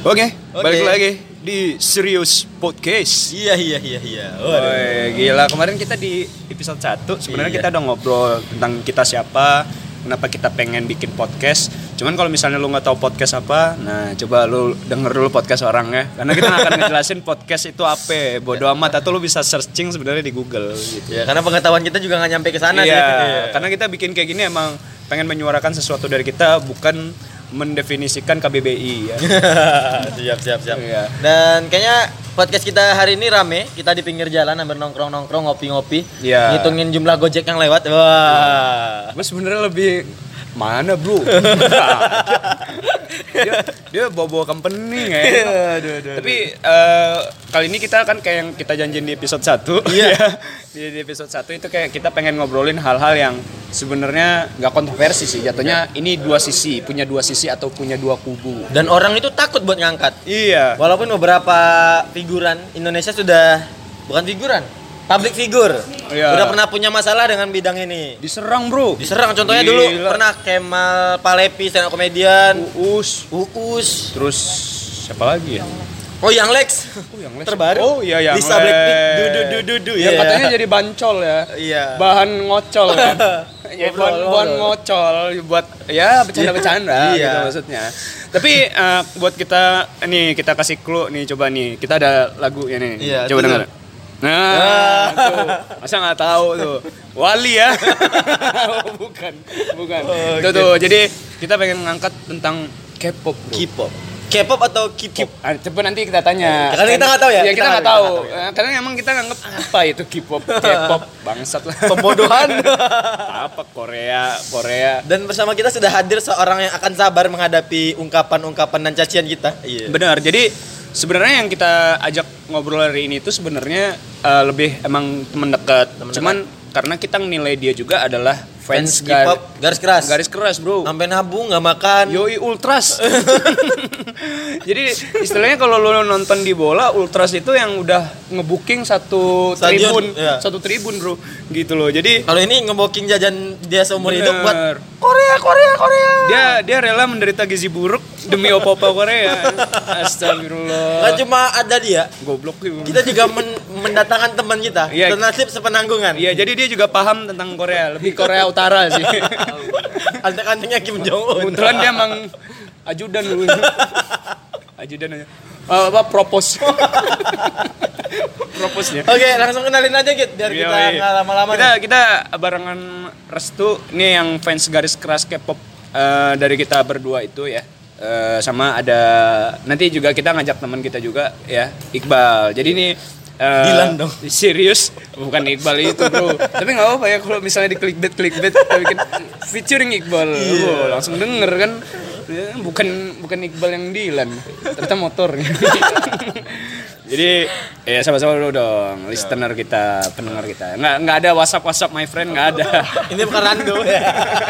Oke, Oke. balik lagi di Serius Podcast. Iya iya iya iya. Woi, gila kemarin kita di episode 1 sebenarnya Iya. kita udah ngobrol tentang kita siapa, kenapa kita pengen bikin podcast. Cuman kalau misalnya lu nggak tahu podcast apa, nah coba lu denger dulu podcast orang ya. Karena kita akan ngejelasin podcast itu apa, bodo amat atau lu bisa searching sebenarnya di Google gitu. Ya karena pengetahuan kita juga nggak nyampe ke sana iya, sih. karena kita bikin kayak gini emang pengen menyuarakan sesuatu dari kita bukan mendefinisikan KBBI ya. siap siap siap. Iya. Dan kayaknya podcast kita hari ini rame. Kita di pinggir jalan hampir nongkrong nongkrong ngopi ngopi. Iya. Ngitungin jumlah gojek yang lewat. Wah. Gue sebenarnya lebih mana bro? dia dia bawa-bawa company ya. Aduh, aduh, Tapi eh, kali ini kita kan kayak yang kita janjiin di episode 1 Iya. di, di episode 1 itu kayak kita pengen ngobrolin hal-hal yang sebenarnya nggak kontroversi sih. Jatuhnya ini dua sisi punya dua sisi atau punya dua kubu. Dan orang itu takut buat ngangkat. iya. Walaupun beberapa figuran Indonesia sudah bukan figuran, public figure. Iya. Udah pernah punya masalah dengan bidang ini. diserang bro Diserang contohnya dulu Gila. pernah Kemal Palepi stand up komedian, Uus Uus, terus siapa lagi ya oh yang Lex. oh yang Les. Terbaru. oh iya yang Lisa Blackpink, Les. du du du du du. yang Iya. katanya jadi bancol ya Iya. bahan ngocol kan ya, Ngobrol, bahan, bahan ngocol buat ya bercanda-bercanda Iya. gitu maksudnya tapi eh, buat kita nih kita kasih clue nih coba nih kita ada lagu ya nih Iya, coba dengar nah tuh. masa nggak tahu tuh wali ya Oh, bukan bukan Oh, tuh tuh jadi kita pengen ngangkat tentang K-pop. K-pop. K-pop atau K-pop? Ah, coba nanti kita tanya. Ya, karena kita nggak tahu ya? Ya Kita nggak tahu. kita nggak Eh, Karena emang kita ngerti apa itu K-pop, K-pop, bangsat lah. Pembodohan. apa Korea, Korea. Dan bersama kita sudah hadir seorang yang akan sabar menghadapi ungkapan-ungkapan dan cacian kita. Iya. Benar. Jadi sebenarnya yang kita ajak ngobrol hari ini itu sebenarnya eh, lebih emang teman dekat. Cuman karena kita nilai dia juga adalah fans, Fans K-pop garis keras. garis keras, Bro. Sampai nabung nggak makan. Yoi Ultras. Jadi istilahnya kalau lo nonton di bola, Ultras itu yang udah ngebooking satu Stadion, tribun, iya. satu tribun bro, gitu loh. Jadi Kalau ini ngeboking jajan dia seumur Bener. hidup buat Korea, Korea, Korea. dia dia rela menderita gizi buruk demi opa-opa Korea. Astagfirullah. cuma ada dia, Goblok gitu. kita juga men- mendatangkan teman kita. Iya. Senasib sepenanggungan. Iya, jadi dia juga paham tentang Korea, lebih Korea Utara sih. Antek-anteknya Kim Jong Un. Kebetulan dia emang ajudan dulu. ajudan aja. Eh, apa propose. Propose-nya. Oke, langsung kenalin aja gitu biar kita Yoi. nggak lama-lama. Kita nih. kita barengan Restu nih yang fans garis keras K-pop eh, dari kita berdua itu ya. Eh, sama ada nanti juga kita ngajak teman kita juga ya Iqbal. Jadi ini eh, Dilan dong. Serius bukan Iqbal itu bro. Tapi nggak apa-apa ya kalau misalnya di clickbait clickbait kita bikin featuring Iqbal. Iya. Oh, langsung denger kan. Ya, bukan bukan Iqbal yang Dilan. Ternyata motornya. Jadi ya sama-sama dulu dong, listener kita, pendengar kita. Nggak nggak ada WhatsApp WhatsApp my friend nggak ada. Ini bukan rando ya.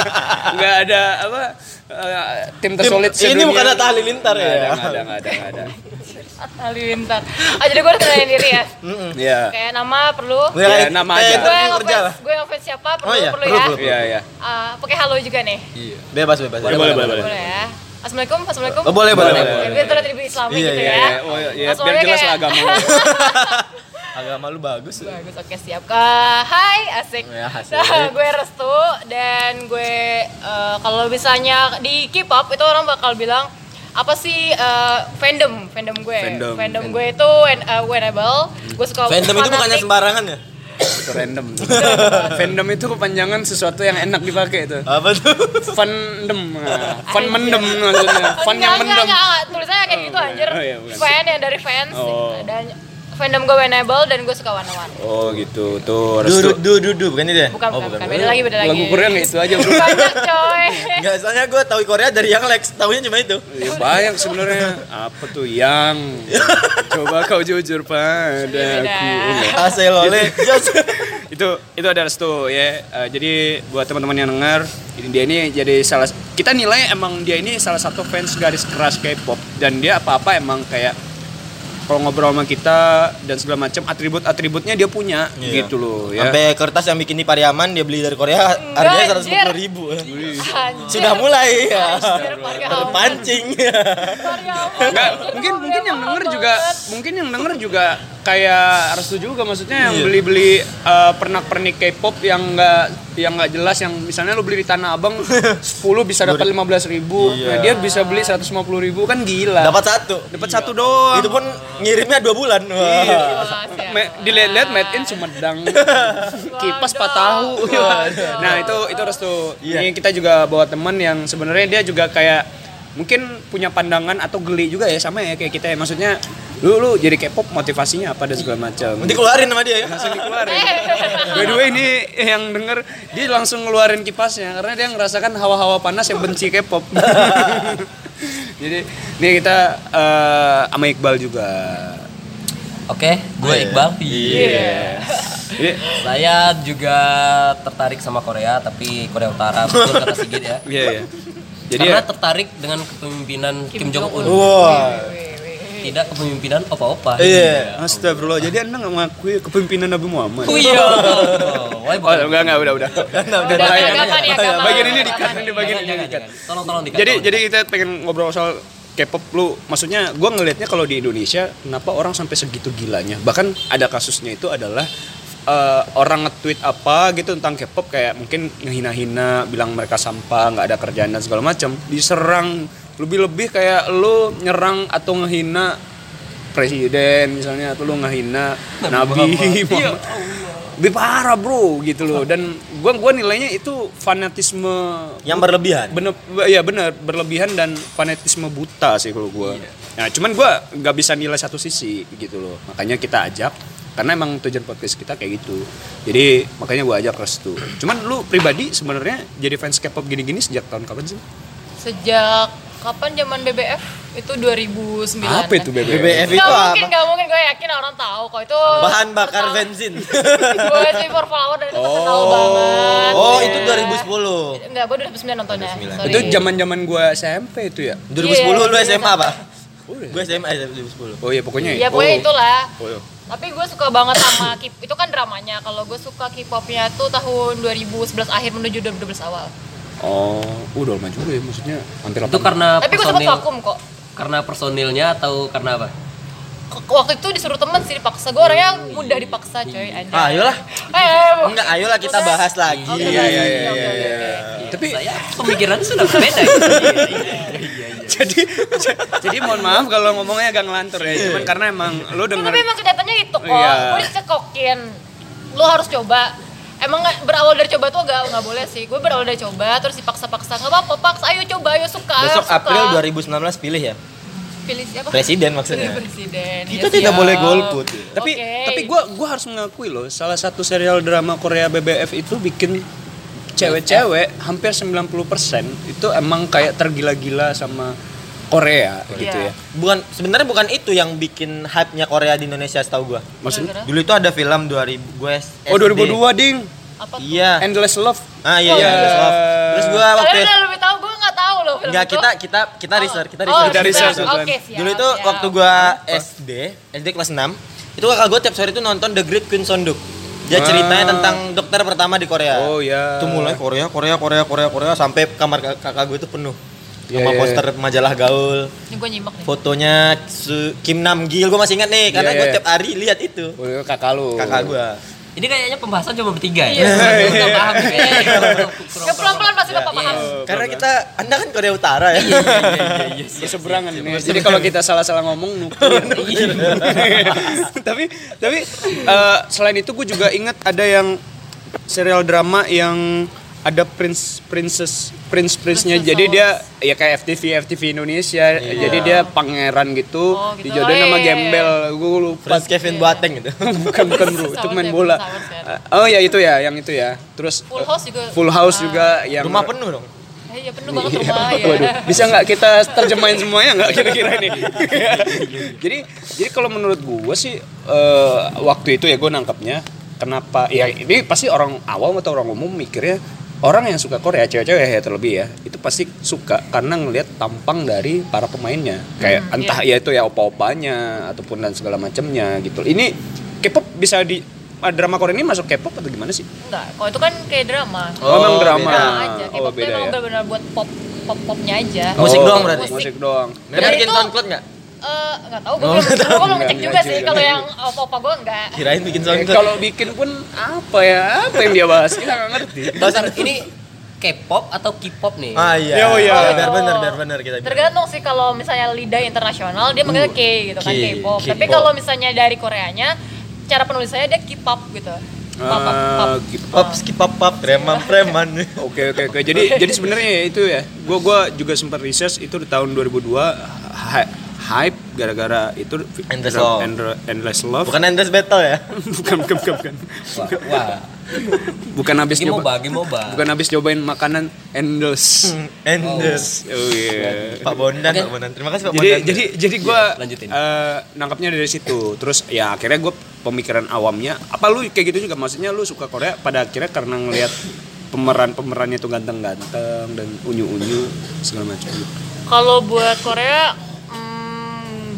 nggak ada apa eh, tim Tim- tersolid ini bukan Atta Halilintar Nggak ya? ada, nggak ada, nggak ada, nggak ada. Halilintar. Ah jadi gue harus kenalin diri ya. Iya. Kayak nama perlu. Ya, Ya, nama aja. kayak Gue yang kerja lah. gue yang ngefans siapa perlu Oh iya, perlu perlu, ya. Iya, iya. Pakai halo juga nih. Iya. Bebas, bebas. Boleh, boleh, boleh, boleh. Boleh ya. Assalamualum, assalamualaikum. Oh, boleh, boleh, Boleh, boleh. Ya, biar terlihat islami Iya, gitu iya, ya. iya. Oh, iya, iya, Langsung biar jelas kayak- agama. Agama lu bagus. Bagus, oke siap. Kak, hai, asik. Ya, asik. Nah, gue Restu dan gue eh, kalau misalnya di K-pop itu orang bakal bilang apa sih eh, fandom fandom gue Fandom. gue itu when, eh, wenable gue suka Fandom itu bukannya fanatik. sembarangan ya? Itu random. Fandom itu kepanjangan sesuatu yang enak dipakai itu. Apa tuh? Fandom. Nah, fun mendem maksudnya. Fun yang Enggak, enggak, mendem. enggak, tulisannya kayak gitu Oh, anjir. oh, iya. Fan yang dari fans Oh. dan fandom gue wenable dan gue suka one Oh gitu. Tuh Du, restu. du, du, du, bukan itu ya? Bukan, Oh, bukan, bukan. Beda lagi, beda lagi. Lagu Korea nggak itu aja bro. Banyak coy. Enggak, soalnya gue tahu Korea dari yang Lex, tahunya cuma itu. Ya, banyak sebenarnya. Apa tuh yang? Coba kau jujur padaku. Beda. Aselole. itu itu ada restu ya. Eh, jadi buat teman-teman yang dengar, ini dia ini jadi salah kita nilai emang dia ini salah satu fans garis keras K-pop dan dia apa-apa emang kayak kalau ngobrol sama kita dan segala macam atribut-atributnya dia punya Iya. gitu loh ya. Sampai kertas yang bikin di Pariaman dia beli dari Korea Enggak, harganya seratus anjir. ribu. Anjir. Sudah mulai ya. Terpancing. Mungkin mungkin yang denger juga mungkin yang denger juga kayak Restu juga maksudnya yang Iya. beli-beli eh, pernak-pernik K-pop yang enggak yang nggak jelas yang misalnya lu beli di Tanah Abang 10 bisa dapat 15.000 ribu Iya. nah dia bisa beli 150.000 ribu kan gila Dapat satu. dapat satu doang Itu pun ngirimnya dua bulan. Wah. Siap. Me- dilihat-lihat made in Sumedang kipas patahu Waduh. nah itu itu restu Iya. ini kita juga bawa teman yang sebenarnya dia juga kayak mungkin punya pandangan atau geli juga ya sama ya kayak kita ya maksudnya lu lu jadi K-pop motivasinya apa dan segala macam Nanti keluarin sama dia ya. langsung dikeluarin by the way ini yang denger dia langsung ngeluarin kipasnya karena dia ngerasakan hawa-hawa panas yang benci K-pop jadi ini kita eh, sama Iqbal juga Oke, gue Iqbal. Iya. Jadi, Saya juga tertarik sama Korea, tapi Korea Utara betul kata Sigit ya. Iya, iya. Jadi Karena ya, tertarik dengan kepemimpinan Kim, Jong Un, Wah. Tidak kepemimpinan opa-opa. Iya. Astagfirullah. Jadi Anda nggak mengakui kepemimpinan Nabi Muhammad. Oh iya. Oh, why Oh, enggak enggak udah udah. Udah, agama. Bagian ini di Agama di nih. bagian ini jangan. Tolong tolong dikat. Jadi jadi kita pengen ngobrol soal K-pop lu maksudnya gua ngelihatnya kalau di Indonesia kenapa orang sampai segitu gilanya bahkan ada kasusnya itu adalah eh, orang nge-tweet apa gitu tentang K-pop kayak mungkin ngehina-hina bilang mereka sampah nggak ada kerjaan dan segala macam diserang lebih-lebih kayak lu nyerang atau ngehina presiden misalnya atau lu ngehina nabi Muhammad. lebih parah bro gitu loh. Dan gua gua nilainya itu fanatisme Yang berlebihan. bener ya bener. Berlebihan dan fanatisme buta sih kalau gua. Nah cuman gua nggak bisa nilai satu sisi gitu loh. Makanya kita ajak karena emang tujuan podcast kita kayak gitu. Jadi makanya gua ajak restu. Cuman lu pribadi sebenarnya jadi fans K-pop gini-gini sejak tahun kapan sih? Sejak kapan zaman BBF? Itu 2009. apa itu BBM BBF itu Nggak mungkin, apa? nggak mungkin gue yakin orang tahu kok itu Bahan bakar bensin. gue sih for flower dan itu terkenal Oh. banget. Oh, Iya. itu 2010. Enggak, gue 2009 nontonnya. Sorry. itu zaman zaman gua SMP itu ya 2010 lu Iya, SMA, Pak? Oh, iya. Gue SMA 2010. oh iya pokoknya Ya pokoknya oh. itulah. oh, iya. Tapi gue suka banget sama K itu kan dramanya. Kalau gue suka K-popnya tuh tahun 2011 akhir menuju 2012 awal. Oh udah lama juga ya maksudnya hampir Itu 8 karena Tapi gue sempat personil vakum kok. karena personilnya atau karena apa? K- Waktu itu disuruh temen sih dipaksa. Gue orangnya mudah dipaksa coy. Anjay. Ah, ayolah. Eh, bu- Enggak, ayolah kita bahas lagi. Oke, Iya, iya, iya, oke, iya, oke, iya. oke. tapi Saya pemikirannya sudah berbeda. jadi jadi mohon maaf kalau ngomongnya agak ngelantur ya cuman karena emang lu Tapi denger emang kenyataannya itu kok. Iya. Gue dicekokin. Lu harus coba. Emang nggak- berawal dari coba tuh gak nggak boleh sih. Gue berawal dari coba terus dipaksa-paksa nggak apa-apa paksa. Ayo coba, ayo suka. Besok suka. April 2019 pilih ya. Pilih siapa? Presiden maksudnya. Pilih presiden. Kita Ya, tidak siap. boleh golput. tapi Oke. tapi gua gua harus mengakui loh salah satu serial drama Korea BBF itu bikin cewek-cewek hampir 90% itu emang kayak tergila-gila sama Korea gitu Iya. ya Bukan sebenarnya bukan itu yang bikin hype-nya Korea di Indonesia setahu gua. maksudnya? Dulu itu ada film 2000 gue oh 2002 ding Apa tuh? Iya. Endless Love Ah iya, Oh, iya. iya. Endless Love. Terus gua waktu Kalian udah lebih tahu, gue nggak tahu loh film Enggak, kita kita kita research, kita Oh, research. Kita research, Oke, siap. Dulu itu siap. waktu gua SD, SD kelas 6, itu kakak gua tiap sore itu nonton The Great Queen Sonduk. Dia Ah. ceritanya tentang dokter pertama di Korea. oh ya Itu mulai Korea, Korea, Korea, Korea, Korea sampai kamar kak- kakak gue itu penuh. Iya, Sama iya, poster majalah gaul, Ini gue nyimak nih. fotonya Su- Kim Nam Gil, gue masih ingat nih karena Iya, gue iya. tiap hari lihat itu. Oh, iya, kakak lu Kakak gua. Ini kayaknya pembahasan cuma bertiga ya. Iya. Kita paham. Ya pelan-pelan pasti bapak paham. Karena kita, anda kan Korea Utara ya. berseberangan nih. Jadi kalau kita salah-salah ngomong nuklir. tapi tapi eh, selain itu gue juga ingat ada yang serial drama yang ada prince princess prince prince nya jadi dia ya kayak FTV FTV Indonesia jadi dia pangeran gitu, Oh, gitu. dijodohin Oh, sama iya, iya, gembel gue lupa Prince Kevin Boateng gitu. bukan bukan bro itu main bola kan. oh ya itu ya yang itu ya terus Full House juga. full house Ah. juga yang Rumah penuh dong. Eh, Iya penuh banget rumah ya. Waduh, bisa nggak kita terjemahin semuanya nggak kira-kira nih? jadi jadi kalau menurut gue sih eh, waktu itu ya gue nangkapnya kenapa ya ini pasti orang awam atau orang umum mikirnya orang yang suka Korea cewek-cewek ya terlebih ya itu pasti suka karena ngelihat tampang dari para pemainnya kayak entah ya itu ya opa-opanya ataupun dan segala macamnya gitu ini K-pop bisa di ah, drama Korea ini masuk K-pop atau gimana sih Enggak, kalau itu kan kayak drama. Oh, emang drama. Drama aja. Oh, K-pop tuh beda emang ya? benar-benar buat pop pop popnya aja. Musik Oh, doang berarti? musik doang Nggak Dan bikin SoundCloud nggak? Eh, nggak tahu, gue Oh, belum, nggak tahu. gue belum ngecek Nggak, juga nggak sih. juga. Kalau yang opa-opa gue enggak. Kirain bikin Eh, kalau bikin pun apa ya apa yang dia bahas kita nggak ngerti Bentar, ini K-pop atau K-pop nih? Ah iya. Ya, oh, iya. Oh, biar benar, biar benar kita. bilang. Tergantung sih kalau misalnya lidah internasional dia manggilnya K gitu kan K, K-pop. K-pop. Tapi kalau misalnya dari Koreanya cara penulisannya dia K-pop gitu. Pop, pop, pop. Ah, gitu. Pop, skip pop, pop, preman, preman. Oke oke oke. Jadi jadi sebenarnya itu ya. Gua gua juga sempat research itu di tahun 2002 hy- hype gara-gara itu Endless Love. Endless Love. Bukan Endless Battle ya? bukan bukan bukan. bukan. Wah, wah. Bukan habis nyoba. MOBA, MOBA. Bukan habis nyobain makanan endless. Endless. Oh iya. Pak Bondan, Oke. Pak Bondan. Terima kasih Pak Jadi Bondan. jadi jadi gua Iya, lanjutin. eh, nangkapnya dari situ. Terus ya akhirnya gua pemikiran awamnya apa lu kayak gitu juga maksudnya lu suka Korea pada akhirnya karena ngelihat pemeran-pemerannya tuh ganteng-ganteng dan unyu-unyu segala macam. Kalau buat Korea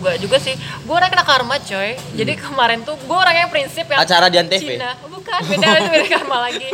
hmm, enggak juga sih. Gue orang kena karma coy. Jadi kemarin tuh gue orang yang prinsip yang Acara di Antv? Cina. Bukan, beda itu beda karma lagi.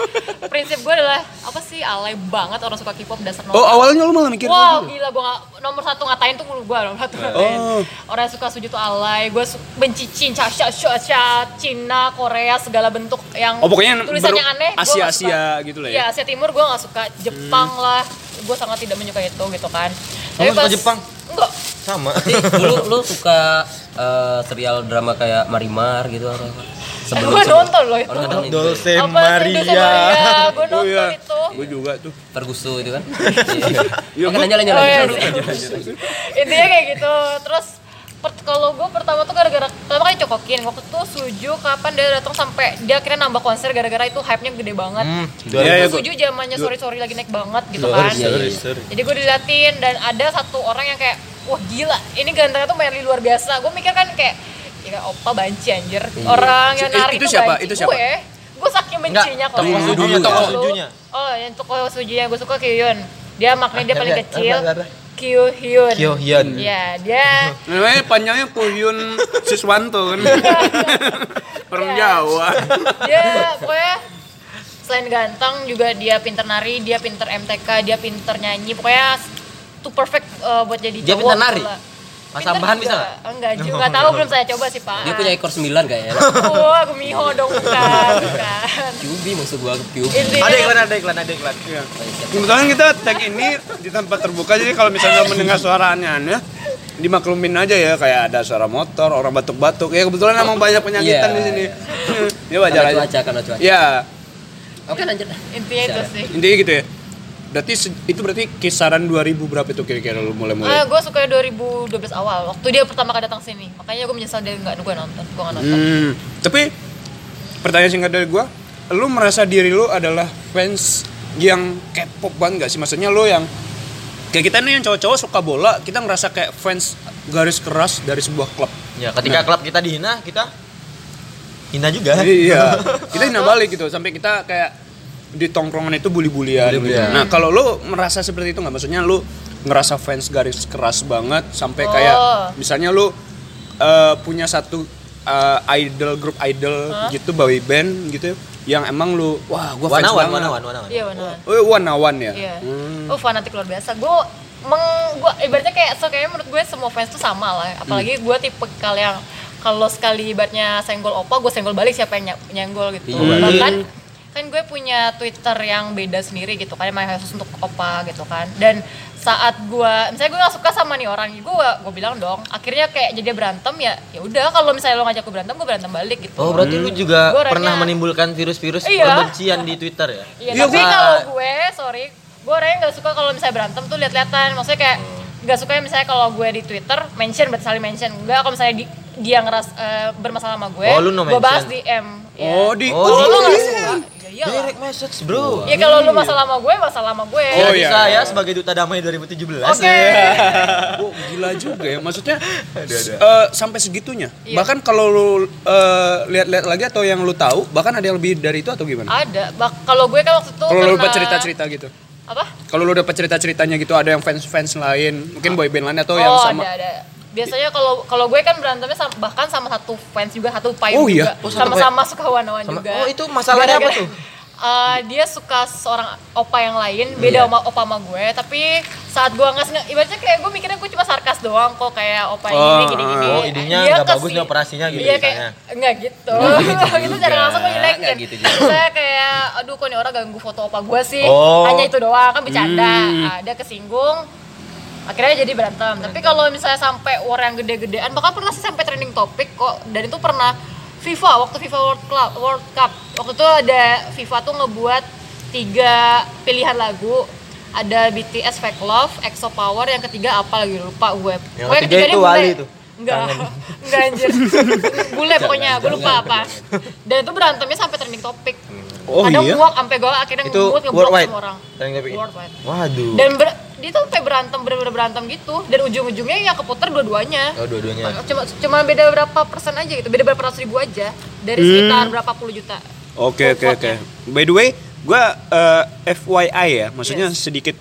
Prinsip gue adalah apa sih alay banget orang suka K-pop dasar Oh, awalnya lu malah mikir Wow, gitu. gila gue nomor satu ngatain tuh gue nomor satu ngatain. Oh. Orang yang suka suju tuh alay, gue benci Cina, Cina, Cina, Korea, segala bentuk yang Oh, pokoknya tulisannya aneh. Asia-Asia suka. gitu lah ya? Iya, Asia Timur gue gak suka, Jepang lah, gue sangat tidak menyukai itu gitu kan. Kamu suka Jepang? Enggak, Sama. Tapi dulu lu suka eh, serial drama kayak Marimar gitu atau apa? gue nonton loh itu. Oh, nonton itu. Dolce Apa sih, Maria. Maria, gue Oh nonton iya. itu. Gue juga tuh. Ferguson itu kan. Iya, Oke, lanjut lanjut Oh iya lanjut. sih. Intinya kayak gitu. Terus kalau gue pertama tuh gara-gara pertama kali cokokin waktu itu Suju kapan dia datang sampai dia akhirnya nambah konser gara-gara itu hype-nya gede banget. Hmm, Iya, iya, Itu gua- Suju zamannya sorry sorry lagi naik banget gitu kan. sorry, sorry. Jadi gue diliatin dan ada satu orang yang kayak wah gila ini gantengnya tuh Merly luar biasa. Gue mikir kan kayak ya opa banci anjir. Orang yang Itu- nari itu tuh siapa? banci. Itu siapa? Gue. Gue saking bencinya kalau toko ya. sujunya, Tahu toko sujunya. Oh, yang toko sujunya gue suka Kyuhyun. Dia maknanya dia paling Ada, kecil. Ada, ada. Kyuhyun. Kyohyun. Iya, dia Namanya panjangnya Kuhyun Siswanto kan. Orang Iya. Jawa. dia pokoknya selain ganteng juga dia pinter nari, dia pinter MTK, dia pinter nyanyi. Pokoknya tuh perfect uh, buat jadi Dia cowok pinter nari? gitu. Mas tambahan juga. bisa nggak? Enggak juga, enggak tahu belum saya coba sih, Pak. Dia punya ekor 9 kayaknya. Wah, Gumiho dong bukan, bukan. Kyubi maksud gua. Intinya Ada iklan, ada iklan, ada iklan. Iya. Kebetulan kita tag ini di tempat terbuka jadi kalau misalnya mendengar suara aneh-aneh dimaklumin aja ya kayak ada suara motor, orang batuk-batuk. Ya kebetulan emang banyak penyakitan Iya, di sini. Ya Karena wajar aja. cuaca, karena cuaca. Ya, Oke lanjut. intinya itu sih. intinya gitu ya. Berarti itu berarti kisaran 2000 berapa itu kira-kira lu mulai-mulai? Ah, gue suka 2012 awal, waktu dia pertama kali datang sini. Makanya gue menyesal dia nggak gue nonton, gue nggak nonton. Hmm, tapi pertanyaan singkat dari gua, lu merasa diri lu adalah fans yang K-pop banget gak sih? Maksudnya lu yang kayak kita nih yang cowok-cowok suka bola, kita ngerasa kayak fans garis keras dari sebuah klub. Ya, ketika klub kita dihina, kita hina juga. iya, kita hina balik gitu sampai kita kayak di tongkrongan itu bully-bulian. gitu. Bully-bulian. Nah, kalau lu merasa seperti itu nggak? Maksudnya lu ngerasa fans garis keras banget sampai Oh. kayak misalnya lu eh, punya satu eh, idol grup idol gitu boy band gitu yang emang lu wah gua fans Wanawan, banget. wanawan, wanawan. Iya benar. Oh, wanawan ya? Iya. Hmm. Oh fanatik luar biasa. Gue meng gua ibaratnya kayak so kayaknya menurut gue semua fans tuh sama lah. Apalagi gue tipe kal yang kalau sekali ibaratnya senggol opa, gue senggol balik siapa yang ny- nyenggol gitu. Iya. Bahkan kan gue punya Twitter yang beda sendiri gitu kan, emang khusus untuk opa gitu kan. Dan saat gue, misalnya gue gak suka sama nih orang, gue gue bilang dong. Akhirnya kayak jadi berantem ya, ya udah kalau misalnya lo ngajak gue berantem, gue berantem balik gitu. Oh, berarti lu juga Gua orangnya- pernah menimbulkan virus-virus Iya. kebencian di Twitter ya? Iya, Iya, tapi kalau gue, sorry, gue orangnya nggak suka kalau misalnya berantem tuh lihat-lihatan. Maksudnya kayak nggak suka ya misalnya kalau gue di Twitter mention berarti saling mention. Enggak kalau misalnya di- dia ngeras eh, bermasalah sama gue, Oh, no gue bahas mention. di M. Oh, di Oh, oh, di- lu Lu nggak nggak suka? suka? Ya Iya lah. Direct message, Bro. Ya kalau lu masalah sama gue, masalah sama gue. Oh, iya. saya sebagai duta damai 2017. Oke. Oh, gila juga ya. Maksudnya eh, sampai segitunya. Iya. Bahkan kalau lu eh, lihat-lihat lagi atau yang lu tahu, bahkan ada yang lebih dari itu atau gimana? Ada. Bak- kalau gue kan waktu itu Kalau lu pernah- dapat cerita-cerita gitu. Apa? Kalau lu dapat cerita-ceritanya gitu ada yang fans-fans lain, mungkin boyband lain atau yang oh, sama. ada ada. Biasanya kalau kalau gue kan berantemnya sama, bahkan sama satu fans juga, satu Oh, payung iya? juga. Oh, Sama-sama suka one-one Sama- juga. oh, itu masalahnya apa tuh? Eh, dia suka seorang opa yang lain, beda sama opa sama gue, tapi saat gue nggak ibaratnya kayak gue mikirnya gue cuma sarkas doang kok kayak opa Oh, gini gini gini. oh, idenya Dia nggak bagus nih operasinya gitu Iya kayak enggak gitu. itu cara juga, langsung gue jelekin. nggak gitu. Saya kayak aduh kok nih orang ganggu foto opa gue sih. Oh. Hanya itu doang kan bercanda. Hmm. Ada kesinggung akhirnya jadi berantem tapi kalau misalnya sampai war yang gede-gedean bahkan pernah sih sampai trending topik kok dan itu pernah FIFA waktu FIFA World Cup World Cup waktu itu ada FIFA tuh ngebuat tiga pilihan lagu ada BTS Fake Love, EXO Power, yang ketiga apa lagi lupa gue. Yang ketiga ketiganya itu. Wali tuh. Enggak, enggak anjir. bule pokoknya, gue lupa apa. Dan itu berantemnya sampai trending topik. Oh, ada iya? muak sampai gue akhirnya Itu ngebuat ngeblok semua orang. Trending topic. Worldwide Waduh. dan ber, dia tuh kayak berantem bener-bener berantem gitu dan ujung-ujungnya yang keputar dua-duanya Oh, dua-duanya. cuma cuma beda berapa persen aja gitu beda berapa ratus ribu aja dari Hmm. sekitar berapa puluh juta Oke oke oke. By the way, gua eh, FYI ya, maksudnya sedikit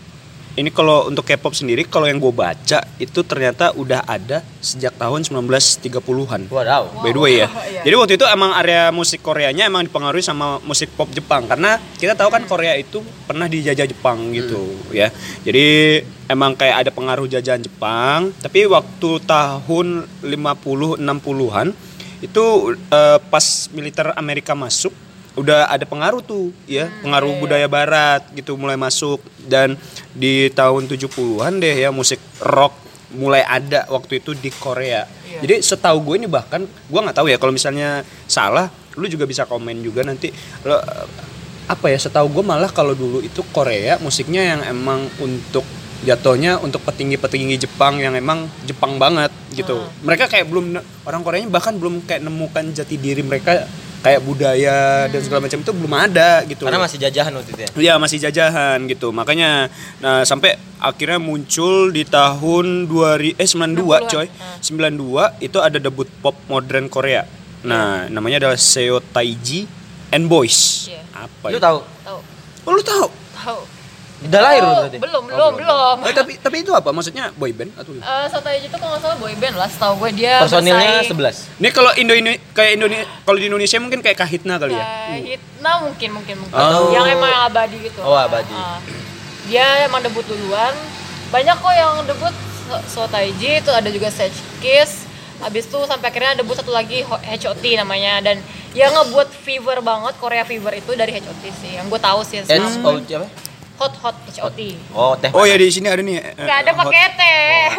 ini kalau untuk K-pop sendiri kalau yang gue baca itu ternyata udah ada sejak tahun 1930-an. Wadaw. By the way ya. Iya. Jadi waktu itu emang area musik Koreanya emang dipengaruhi sama musik pop Jepang karena kita tahu kan Korea itu pernah dijajah Jepang gitu ya. Jadi emang kayak ada pengaruh jajahan Jepang, tapi waktu tahun 50 60-an itu eh, pas militer Amerika masuk udah ada pengaruh tuh ya, pengaruh budaya barat gitu mulai masuk dan di tahun 70-an deh ya musik rock mulai ada waktu itu di Korea. Jadi setahu gue ini bahkan gue nggak tahu ya kalau misalnya salah, lu juga bisa komen juga nanti. Lo, apa ya setahu gue malah kalau dulu itu Korea musiknya yang emang untuk jatuhnya untuk petinggi-petinggi Jepang yang emang Jepang banget gitu. Mereka kayak belum orang Koreanya bahkan belum kayak nemukan jati diri mereka kayak budaya dan segala macam itu belum ada gitu. Karena masih jajahan waktu itu ya. Iya masih jajahan gitu makanya nah sampai akhirnya muncul di tahun 2000 eh 92 coy 92 itu ada debut pop modern Korea nah namanya adalah Seo Taiji and Boys Iya. apa Lu ya? tahu? tahu oh, lu tahu tahu Udah lahir Oh, berarti? belum belum belum. Eh, tapi tapi itu apa? Maksudnya boy band atau Eh, Sotaiji itu kalau nggak salah boyband lah setahu gue dia Personilnya bersaing- 11. ini kalau Indo ini kayak Indonesia kalau di Indonesia mungkin kayak Kahitna kali ya? Kayak Hitna mungkin mungkin mungkin. Oh. yang emang yang abadi gitu. Oh, abadi. Ah. dia emang debut duluan. Banyak kok yang debut So- Sotaiji itu ada juga Sage Kiss. Habis itu sampai akhirnya debut satu lagi Ho- HOT namanya. Dan yang ngebuat fever banget Korea fever itu dari HOT sih. Yang gue tahu sih H selama- O apa? Hot hot HOT Oh, teh. oh ya di sini ada nih eh, nggak ada hot- pakai teh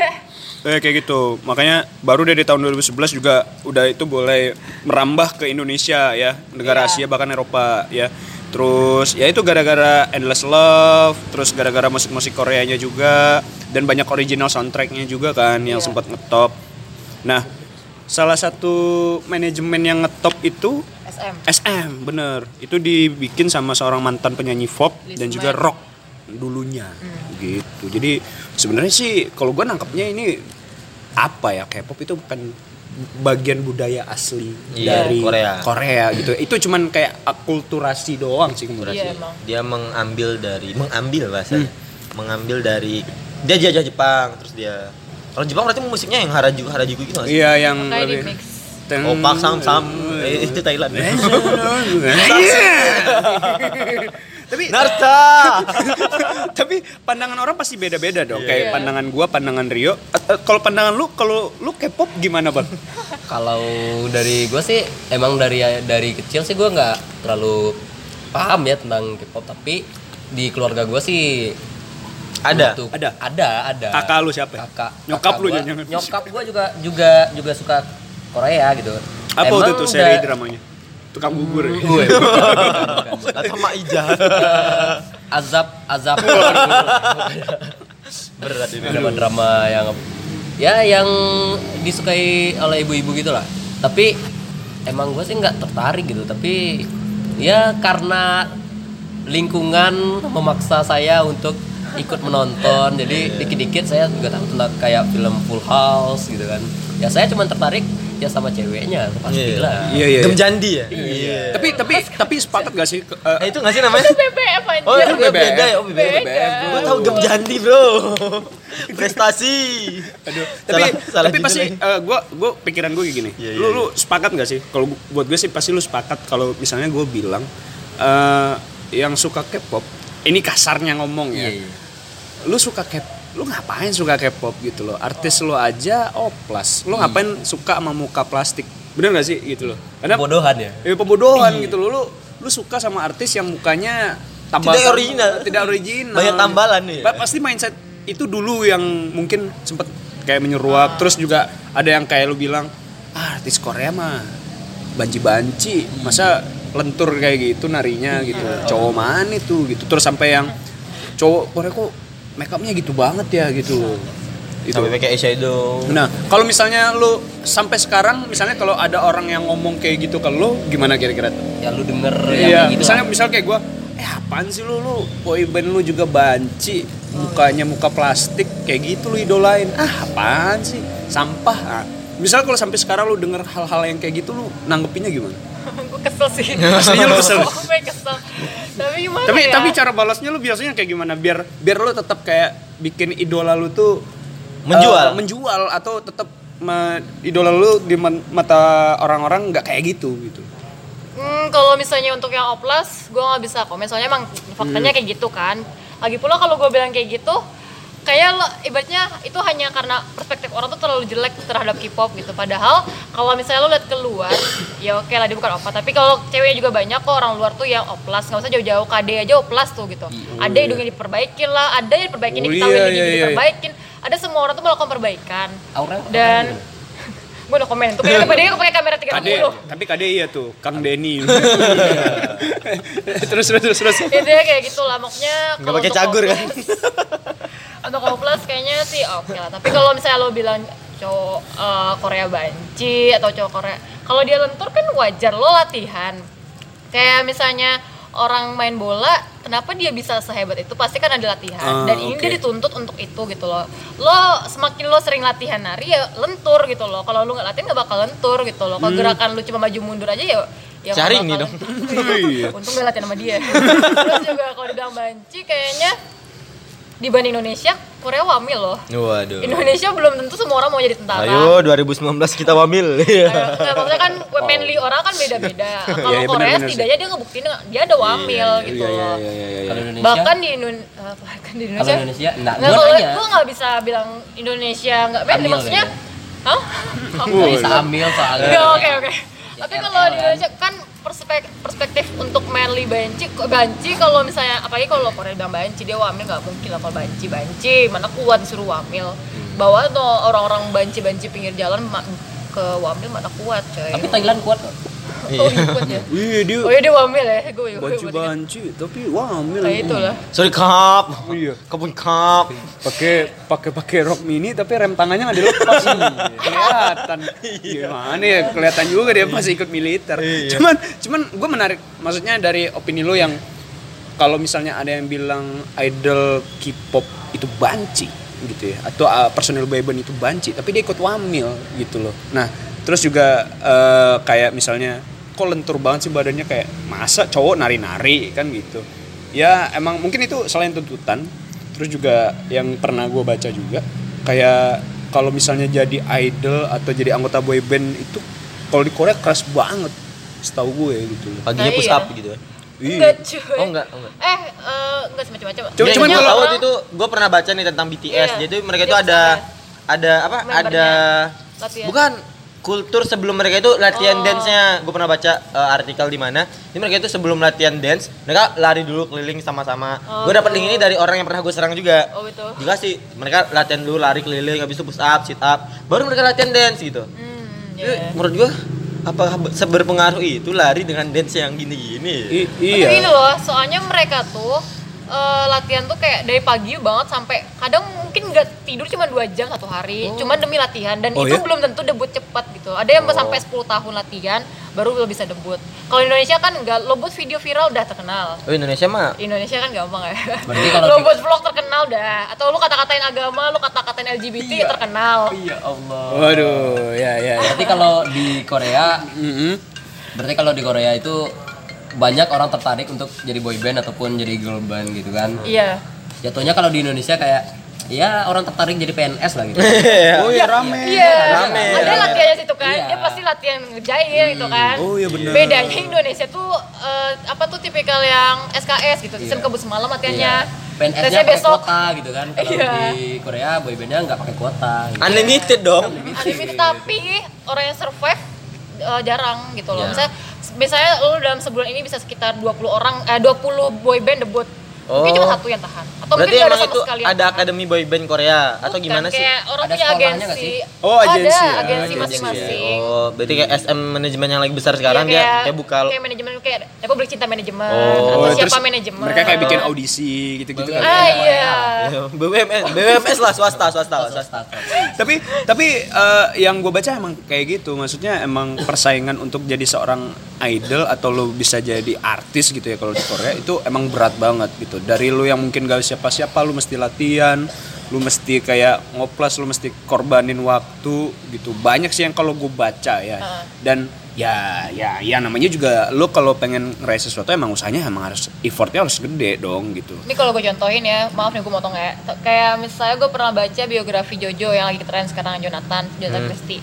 Eh, kayak gitu. Makanya baru dari tahun 2011 juga udah itu boleh merambah ke Indonesia ya, negara Asia Iya. bahkan Eropa ya. Terus ya itu gara-gara Endless Love, terus gara-gara musik-musik Koreanya juga dan banyak original soundtracknya juga kan yang Iya. sempat ngetop. Nah, salah satu manajemen yang ngetop itu SM SM, bener. Itu dibikin sama seorang mantan penyanyi pop dan juga rock dulunya, gitu. Jadi sebenarnya sih kalau gue nangkepnya ini apa ya K-pop itu bukan bagian budaya asli Iya, dari Korea. Korea gitu. Itu cuman kayak akulturasi doang sih menurut Iya, emang. Dia mengambil dari mengambil bahasanya. Hmm. Mengambil dari dia jajah Jepang terus dia kalau Jepang berarti musiknya yang harajuku harajuku gitu sih? Iya yang kayak di lebih mix Opak sam sam eh, itu Thailand. Tapi Narta. tapi pandangan orang pasti beda-beda dong. Kayak Iya. pandangan gua, pandangan Rio. Eh, eh, Kalau pandangan lu, kalau lu K-pop gimana bang? Kalau dari gue sih emang dari dari kecil sih gue nggak terlalu paham ya tentang K-pop tapi di keluarga gue sih Ada. untuk- Ada? ada ada Kakak lu siapa? kakak Nyokap kakak lu gua- nyokap gue juga juga juga suka Korea gitu Apa waktu itu seri da- dramanya? Tukang bubur ya? Gue, bukan. Atau Mak Ija. azab azab Berat ini. drama-drama yang ya yang disukai oleh ibu-ibu gitu lah tapi emang gue sih nggak tertarik gitu tapi ya karena lingkungan memaksa saya untuk ikut menonton jadi dikit-dikit saya juga tahu tentang kayak film Full House gitu kan ya saya cuma tertarik ya sama ceweknya pastilah Iya iya. Gem Jandi ya? Iya. Tapi tapi tapi sepakat gak sih? eh, Eh, itu nggak sih namanya? BBF anjir. Oh, itu BBF. beda ya? Oh, BBF. Beda. Gue tahu Gem Jandi, Bro. Prestasi. Aduh, tapi Salah- salah tapi pasti lagi. eh, gua gua pikiran gue kayak gini. Iya, iya, lu lu sepakat gak sih? Kalau buat gue sih pasti lu sepakat kalau misalnya gue bilang eh yang suka K-pop, ini kasarnya ngomong ya. Iya, iya. Lu suka K lu ngapain suka K-pop gitu loh? Artis lu aja oplas. Lu ngapain suka sama muka plastik? Bener gak sih gitu loh? Karena bodohan ya Ya pembodohan gitu loh. Lu lu suka sama artis yang mukanya tambal Tidak original. Tidak original. Banyak tambalan nih ya. Pa- Pasti mindset itu dulu yang mungkin sempet kayak menyeruak. Terus juga ada yang kayak lu bilang, ah, artis Korea mah banci-banci. Masa lentur kayak gitu narinya gitu. Cowok mana itu gitu. Terus sampai yang cowok Korea kok make upnya gitu banget ya gitu. Itu. Sampai pakai eyeshadow. Nah, kalau misalnya lu sampai sekarang misalnya kalau ada orang yang ngomong kayak gitu ke lu gimana kira-kira tuh? ya lu denger yang Iya, gitu misalnya lah. misal kayak gua, eh apaan sih lu lu boyband lu juga banci, mukanya muka plastik kayak gitu lu idolain. Ah, apaan sih? Sampah. Ah. Misal kalau sampai sekarang lu denger hal-hal yang kayak gitu lu nanggepinnya gimana? gue kesel sih Aslinya lu kesel? gue kesel tapi gimana tapi ya tapi cara balasnya lu biasanya kayak gimana biar biar lu tetap kayak bikin idola lu tuh Menjual. eh, menjual atau tetap idola lu di mata orang-orang nggak kayak gitu gitu Hmm, kalau misalnya untuk yang oplas, gue nggak bisa komen. Soalnya emang faktanya kayak gitu kan. Lagi pula kalau gue bilang kayak gitu, kayak lo ibaratnya itu hanya karena perspektif orang tuh terlalu jelek terhadap K-pop gitu. Padahal kalau misalnya lo lihat keluar, ya oke lah dia bukan opa. Tapi kalau ceweknya juga banyak kok orang luar tuh yang oplas. Nggak usah jauh-jauh KD aja oplas tuh gitu. ada hidungnya diperbaikin lah, ada yang diperbaikin Oh, diketahui iya, iya, iya. diperbaikin. Ada semua orang tuh melakukan perbaikan. Aurel Dan gue udah komen tuh kayak dia pakai kamera 30 Kade, tapi Kade iya tuh, Kang Denny. terus terus terus terus. intinya kayak gitu lah maksudnya Nggak pakai cagur kan? Untuk oplas kayaknya sih oke lah. Tapi kalau misalnya lo bilang cowok eh, Korea banci atau cowok Korea kalau dia lentur kan wajar lo latihan. Kayak misalnya orang main bola kenapa dia bisa sehebat itu? Pasti kan ada latihan. Ah, dan ini oke. dia dituntut untuk itu gitu loh. Lo semakin lo sering latihan nari ya lentur gitu loh. Kalau lo nggak latihan nggak bakal lentur gitu loh. Kalau gerakan lu cuma maju mundur aja ya ya Cari nih dong. untung gak latihan sama dia. Terus juga kalau dibilang banci kayaknya dibanding Indonesia Korea wamil loh Waduh. Indonesia belum tentu semua orang mau jadi tentara Ayo 2019 kita wamil. Kayak maksudnya kan manly orang kan beda-beda. Kalau Iya, iya, Korea sih. setidaknya dia ngebuktiin dia ada wamil gitu Iya iya loh. iya iya. iya. kalau Indonesia Bahkan di Indon eh, bahkan di kalau Indonesia. Indonesia enggak Nggak, gua kalau nanya gue nggak bisa bilang Indonesia nggak manly Amil maksudnya. Hah? Oh, bisa ambil soalnya Enggak, oke oke. Tapi Ya, kalau di. Indonesia kan perspektif, perspektif untuk manly banci, banci kalau misalnya apalagi kalau Korea bilang banci dia wamil nggak mungkin lah kalau banci banci mana kuat disuruh wamil. Hmm. Bawa tuh orang-orang banci banci pinggir jalan ke wamil mana kuat coy. tapi Thailand kuat kok oh iya kuat ya. Wih dia Oh iya dia wamil ya, gue gue banci banci tapi wamil. Kayak itu lah. Sorry kap. Iya. Kebun kap. pakai pakai pakai rok mini tapi rem tangannya nggak dilepas kelihatan. Gimana ya kelihatan juga dia masih ikut militer. Cuman cuman gue menarik maksudnya dari opini lo yang kalau misalnya ada yang bilang idol K-pop itu banci gitu ya atau uh, personil boyband itu banci tapi dia ikut wamil gitu loh. Nah terus juga eh, kayak misalnya kok lentur banget sih badannya kayak masa cowok nari-nari kan gitu. Ya emang mungkin itu selain tuntutan terus juga yang pernah gue baca juga kayak kalau misalnya jadi idol atau jadi anggota boyband itu kalau di Korea keras banget setahu gue gitu Paginya Nah, push iya. up gitu ya. Enggak cuy. Oh, enggak, oh, enggak. Eh, eh, enggak sih macam-macam. Cuma- Cuman, cuman kalau tahu orang- itu gue pernah baca nih tentang BTS. Iya. Jadi mereka itu ada ada apa? membernya Ada latihan. bukan kultur sebelum mereka itu latihan Oh. dance-nya. Gue pernah baca eh, artikel di mana. Jadi mereka itu sebelum latihan dance, mereka lari dulu keliling sama-sama. Oh, gue dapat link ini dari orang yang pernah gue serang juga. Oh gitu. Dikasih mereka latihan dulu lari keliling habis itu push up, sit up, baru mereka latihan dance gitu. Hmm, Jadi, ya. menurut gue apa seberpengaruh itu lari dengan dance yang gini-gini? I- Tapi iya gini loh, soalnya mereka tuh eh, latihan tuh kayak dari pagi banget sampai kadang mungkin nggak tidur cuma dua jam satu hari, cuma demi latihan dan Oh, itu ya? belum tentu debut cepat gitu. Ada yang sampai 10 tahun latihan baru lo bisa debut. Kalau Indonesia kan enggak, lo buat video viral udah terkenal. Oh Indonesia mah Indonesia kan gampang ya. Berarti kalau lo buat vlog terkenal dah, atau lo kata-katain agama, lo kata-katain LGBT terkenal. Iya Allah. Waduh, ya ya. ya. Berarti kalau di Korea, Mm-mm. berarti kalau di Korea itu banyak orang tertarik untuk jadi boy band ataupun jadi girl band gitu kan. Iya. Jatuhnya kalau di Indonesia kayak ya orang tertarik jadi PNS lah gitu. Oh iya rame. Iya, Rame, ada rame. latihannya situ kan. Iya. Dia pasti latihan ngerjain gitu kan. Oh iya bener. Bedanya Indonesia tuh eh, apa tuh tipikal yang SKS gitu. Sistem Iya. kebut semalam latihannya. PNS-nya Tesnya pakai besok. kuota gitu kan. Kalau Iya. di Korea boy bandnya nggak pakai kuota. Gitu. unlimited dong. Unlimited tapi orang yang survive eh, jarang gitu loh. Iya. Misalnya biasanya lo dalam sebulan ini bisa sekitar 20 orang eh 20 boy band debut. Mungkin Oh. cuma satu yang tahan. Atau Berarti mungkin emang sama itu ada akademi boy band Korea atau Bukan, gimana sih? Kayak orang Ada punya agensi. nggak sih? Oh, agensi Ada ya. agensi Agensi masing-masing. Oh, berarti kayak SM manajemen yang lagi besar sekarang Iya, dia kayak buka kayak manajemen kayak Republik Cinta Manajemen Oh, atau terus siapa manajemen. Mereka kayak bikin audisi gitu-gitu kan. Ah iya. BUMN, BUMS lah swasta, swasta, swasta. Swasta. tapi tapi eh, yang gue baca emang kayak gitu maksudnya emang persaingan untuk jadi seorang idol atau lo bisa jadi artis gitu ya kalau di Korea itu emang berat banget gitu dari lo yang mungkin gak siapa siapa lo mesti latihan lu mesti kayak ngoplas lu mesti korbanin waktu gitu banyak sih yang kalau gue baca ya Heeh. dan ya ya ya namanya juga lo kalau pengen ngeraih sesuatu emang usahanya emang harus effortnya harus gede dong gitu Ini kalau gue contohin ya, maaf nih gue motong ya. Kayak misalnya gue pernah baca biografi Jojo yang lagi tren sekarang Jonathan, Jonathan Christie.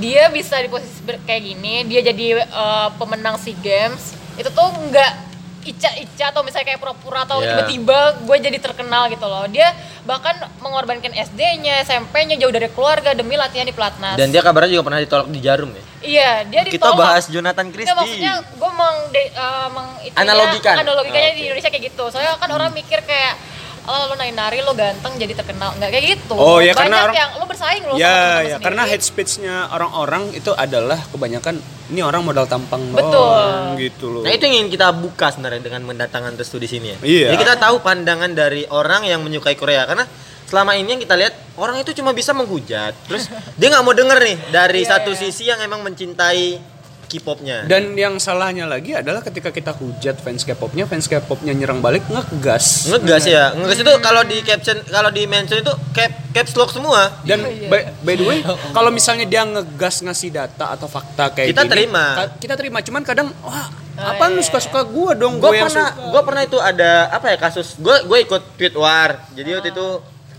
Dia bisa di posisi kayak gini, dia jadi eh, pemenang SEA Games. Itu tuh nggak ica-ica atau misalnya kayak pura-pura atau Iya. tiba-tiba gue jadi terkenal gitu loh. Dia bahkan mengorbankan SD-nya, SMP-nya jauh dari keluarga demi latihan di pelatnas. Dan dia kabarnya juga pernah ditolak di Jarum ya. iya, dia Kita ditolak. bahas Jonathan Nggak, Christie. maksudnya gue meng, de- eh, meng Analogikan. analogikanya Oh, di oke. Indonesia kayak gitu. Soalnya kan orang mikir kayak oh lo nari-nari lo ganteng jadi terkenal nggak kayak gitu Oh, ya, banyak karena orang- yang lo bersaing lo sama ya teman-teman ya karena head speech-nya orang-orang itu adalah kebanyakan ini orang modal tampang Betul. doang gitu loh Nah itu yang ingin kita buka sebenarnya dengan mendatangkan Restu di sini ya. Iya. Jadi kita tahu pandangan dari orang yang menyukai Korea karena selama ini yang kita lihat orang itu cuma bisa menghujat. Terus dia nggak mau denger nih dari Iya, satu iya. sisi yang emang mencintai K-popnya. Dan yang salahnya lagi adalah ketika kita hujat fans K-popnya, fans K-popnya nyerang balik ngegas. Ngegas ya. Ngegas itu kalau di caption kalau di mention itu cap caps lock semua. Dan Iya, iya. by, by the way, kalau misalnya dia ngegas ngasih data atau fakta kayak Kita gini, terima. kita terima. Cuman kadang wah, Oh, apa lu iya, suka-suka gua dong, Gue pernah suka. gue pernah itu ada apa ya kasus gue gue ikut tweet war. Jadi waktu itu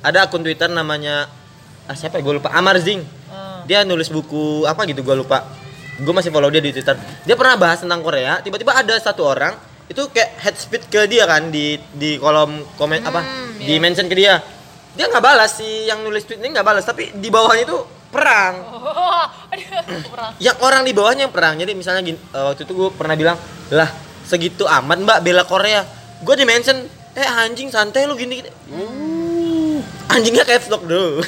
ada akun Twitter namanya ah, siapa ya gue lupa Amar Zing. Hmm. Dia nulis buku apa gitu gue lupa. Gue masih follow dia di Twitter. Dia pernah bahas tentang Korea. Tiba-tiba ada satu orang itu kayak head speed ke dia kan di di kolom komen apa Hmm, di iya. mention ke dia. Dia nggak balas si yang nulis tweet ini nggak balas tapi di bawahnya itu perang. oh, aduh Yang orang di bawahnya yang perang. Jadi misalnya gini, eh, waktu itu gue pernah bilang, lah segitu amat mbak bela Korea. Gue di mention, eh anjing santai lu gini. gini. Anjingnya caps lock bro.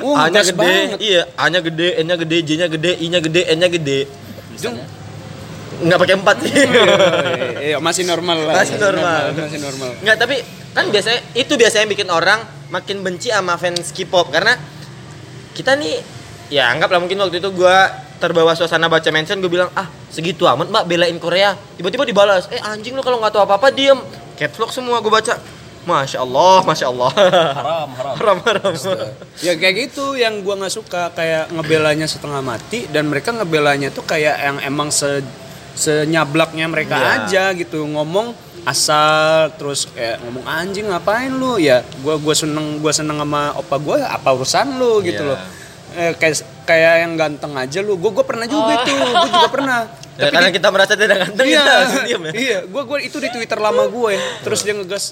Uh, A-nya gede, banget. iya. A-nya gede, N-nya gede, J-nya gede, I-nya gede, N-nya gede. Itu Nggak pakai empat sih. iya, masih normal lah. Masih normal. Masih normal. Nggak, tapi kan biasanya itu biasanya bikin orang makin benci sama fans K-pop karena kita nih ya anggaplah mungkin waktu itu gua terbawa suasana baca mention gue bilang ah segitu amat mbak belain Korea tiba-tiba dibalas eh anjing lu kalau nggak tahu apa-apa diem lock semua gue baca masya Allah masya Allah. Haram haram. Haram haram. Ya kayak gitu yang gua nggak suka kayak ngebelanya setengah mati dan mereka ngebelanya tuh kayak yang emang se senyablaknya mereka Iya. aja gitu. Ngomong asal terus kayak ngomong anjing ngapain lu? Ya gua gua seneng gua seneng sama opa gua apa urusan lu? Gitu Iya. loh. Eh, kayak kayak yang ganteng aja lu. Gua gua pernah juga itu. Gua juga pernah. Ya, karena kita merasa tidak ganteng iya, kita langsung diem ya. Iya, gue gua itu di Twitter lama gue, terus dia ngegas,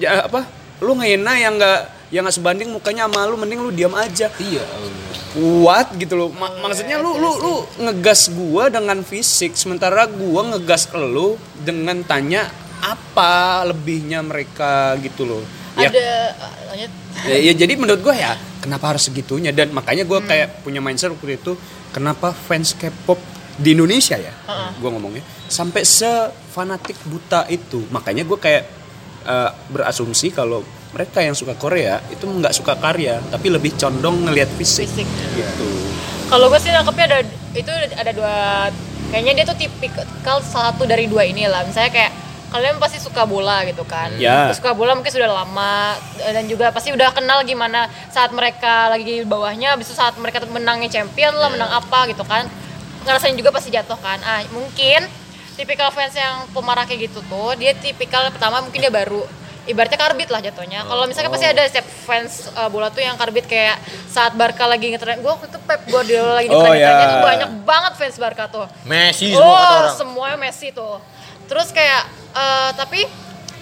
ya apa, lu ngehina yang nggak yang nggak sebanding mukanya sama lu, mending lu diam aja, iya kuat gitu loh, Ma- maksudnya lu lu lu ngegas gua dengan fisik, sementara gua ngegas lu dengan tanya apa lebihnya mereka gitu loh, ya. Ada lanjut. Ya, ya jadi menurut gue ya kenapa harus segitunya? Dan makanya gue kayak punya mindset waktu itu kenapa fans K-pop di Indonesia ya gue ngomongnya sampai sefanatik buta itu. Makanya gue kayak eh, berasumsi kalau mereka yang suka Korea itu nggak suka karya tapi lebih condong ngelihat fisik, Fisik. gitu Kalau gue sih nangkepnya ada itu ada dua kayaknya dia tuh tipikal satu dari dua ini lah. Misalnya kayak kalian pasti suka bola gitu kan. Ya. Suka bola mungkin sudah lama dan juga pasti udah kenal gimana saat mereka lagi di bawahnya, habis itu saat mereka menangnya champion lah, menang apa gitu kan. Ngerasain juga pasti jatuh kan. Ah, mungkin tipikal fans yang pemarah kayak gitu tuh, dia tipikal pertama mungkin dia baru ibaratnya karbit lah jatuhnya. Kalau misalnya pasti ada setiap fans uh, bola tuh yang karbit kayak saat Barca lagi ngetren, gue waktu itu Pep Guardiola lagi Oh, ngetren-ngetrennya ya. tuh banyak banget fans Barca tuh. Messi semua kata Oh, orang. semuanya Messi tuh. Terus kayak eh, tapi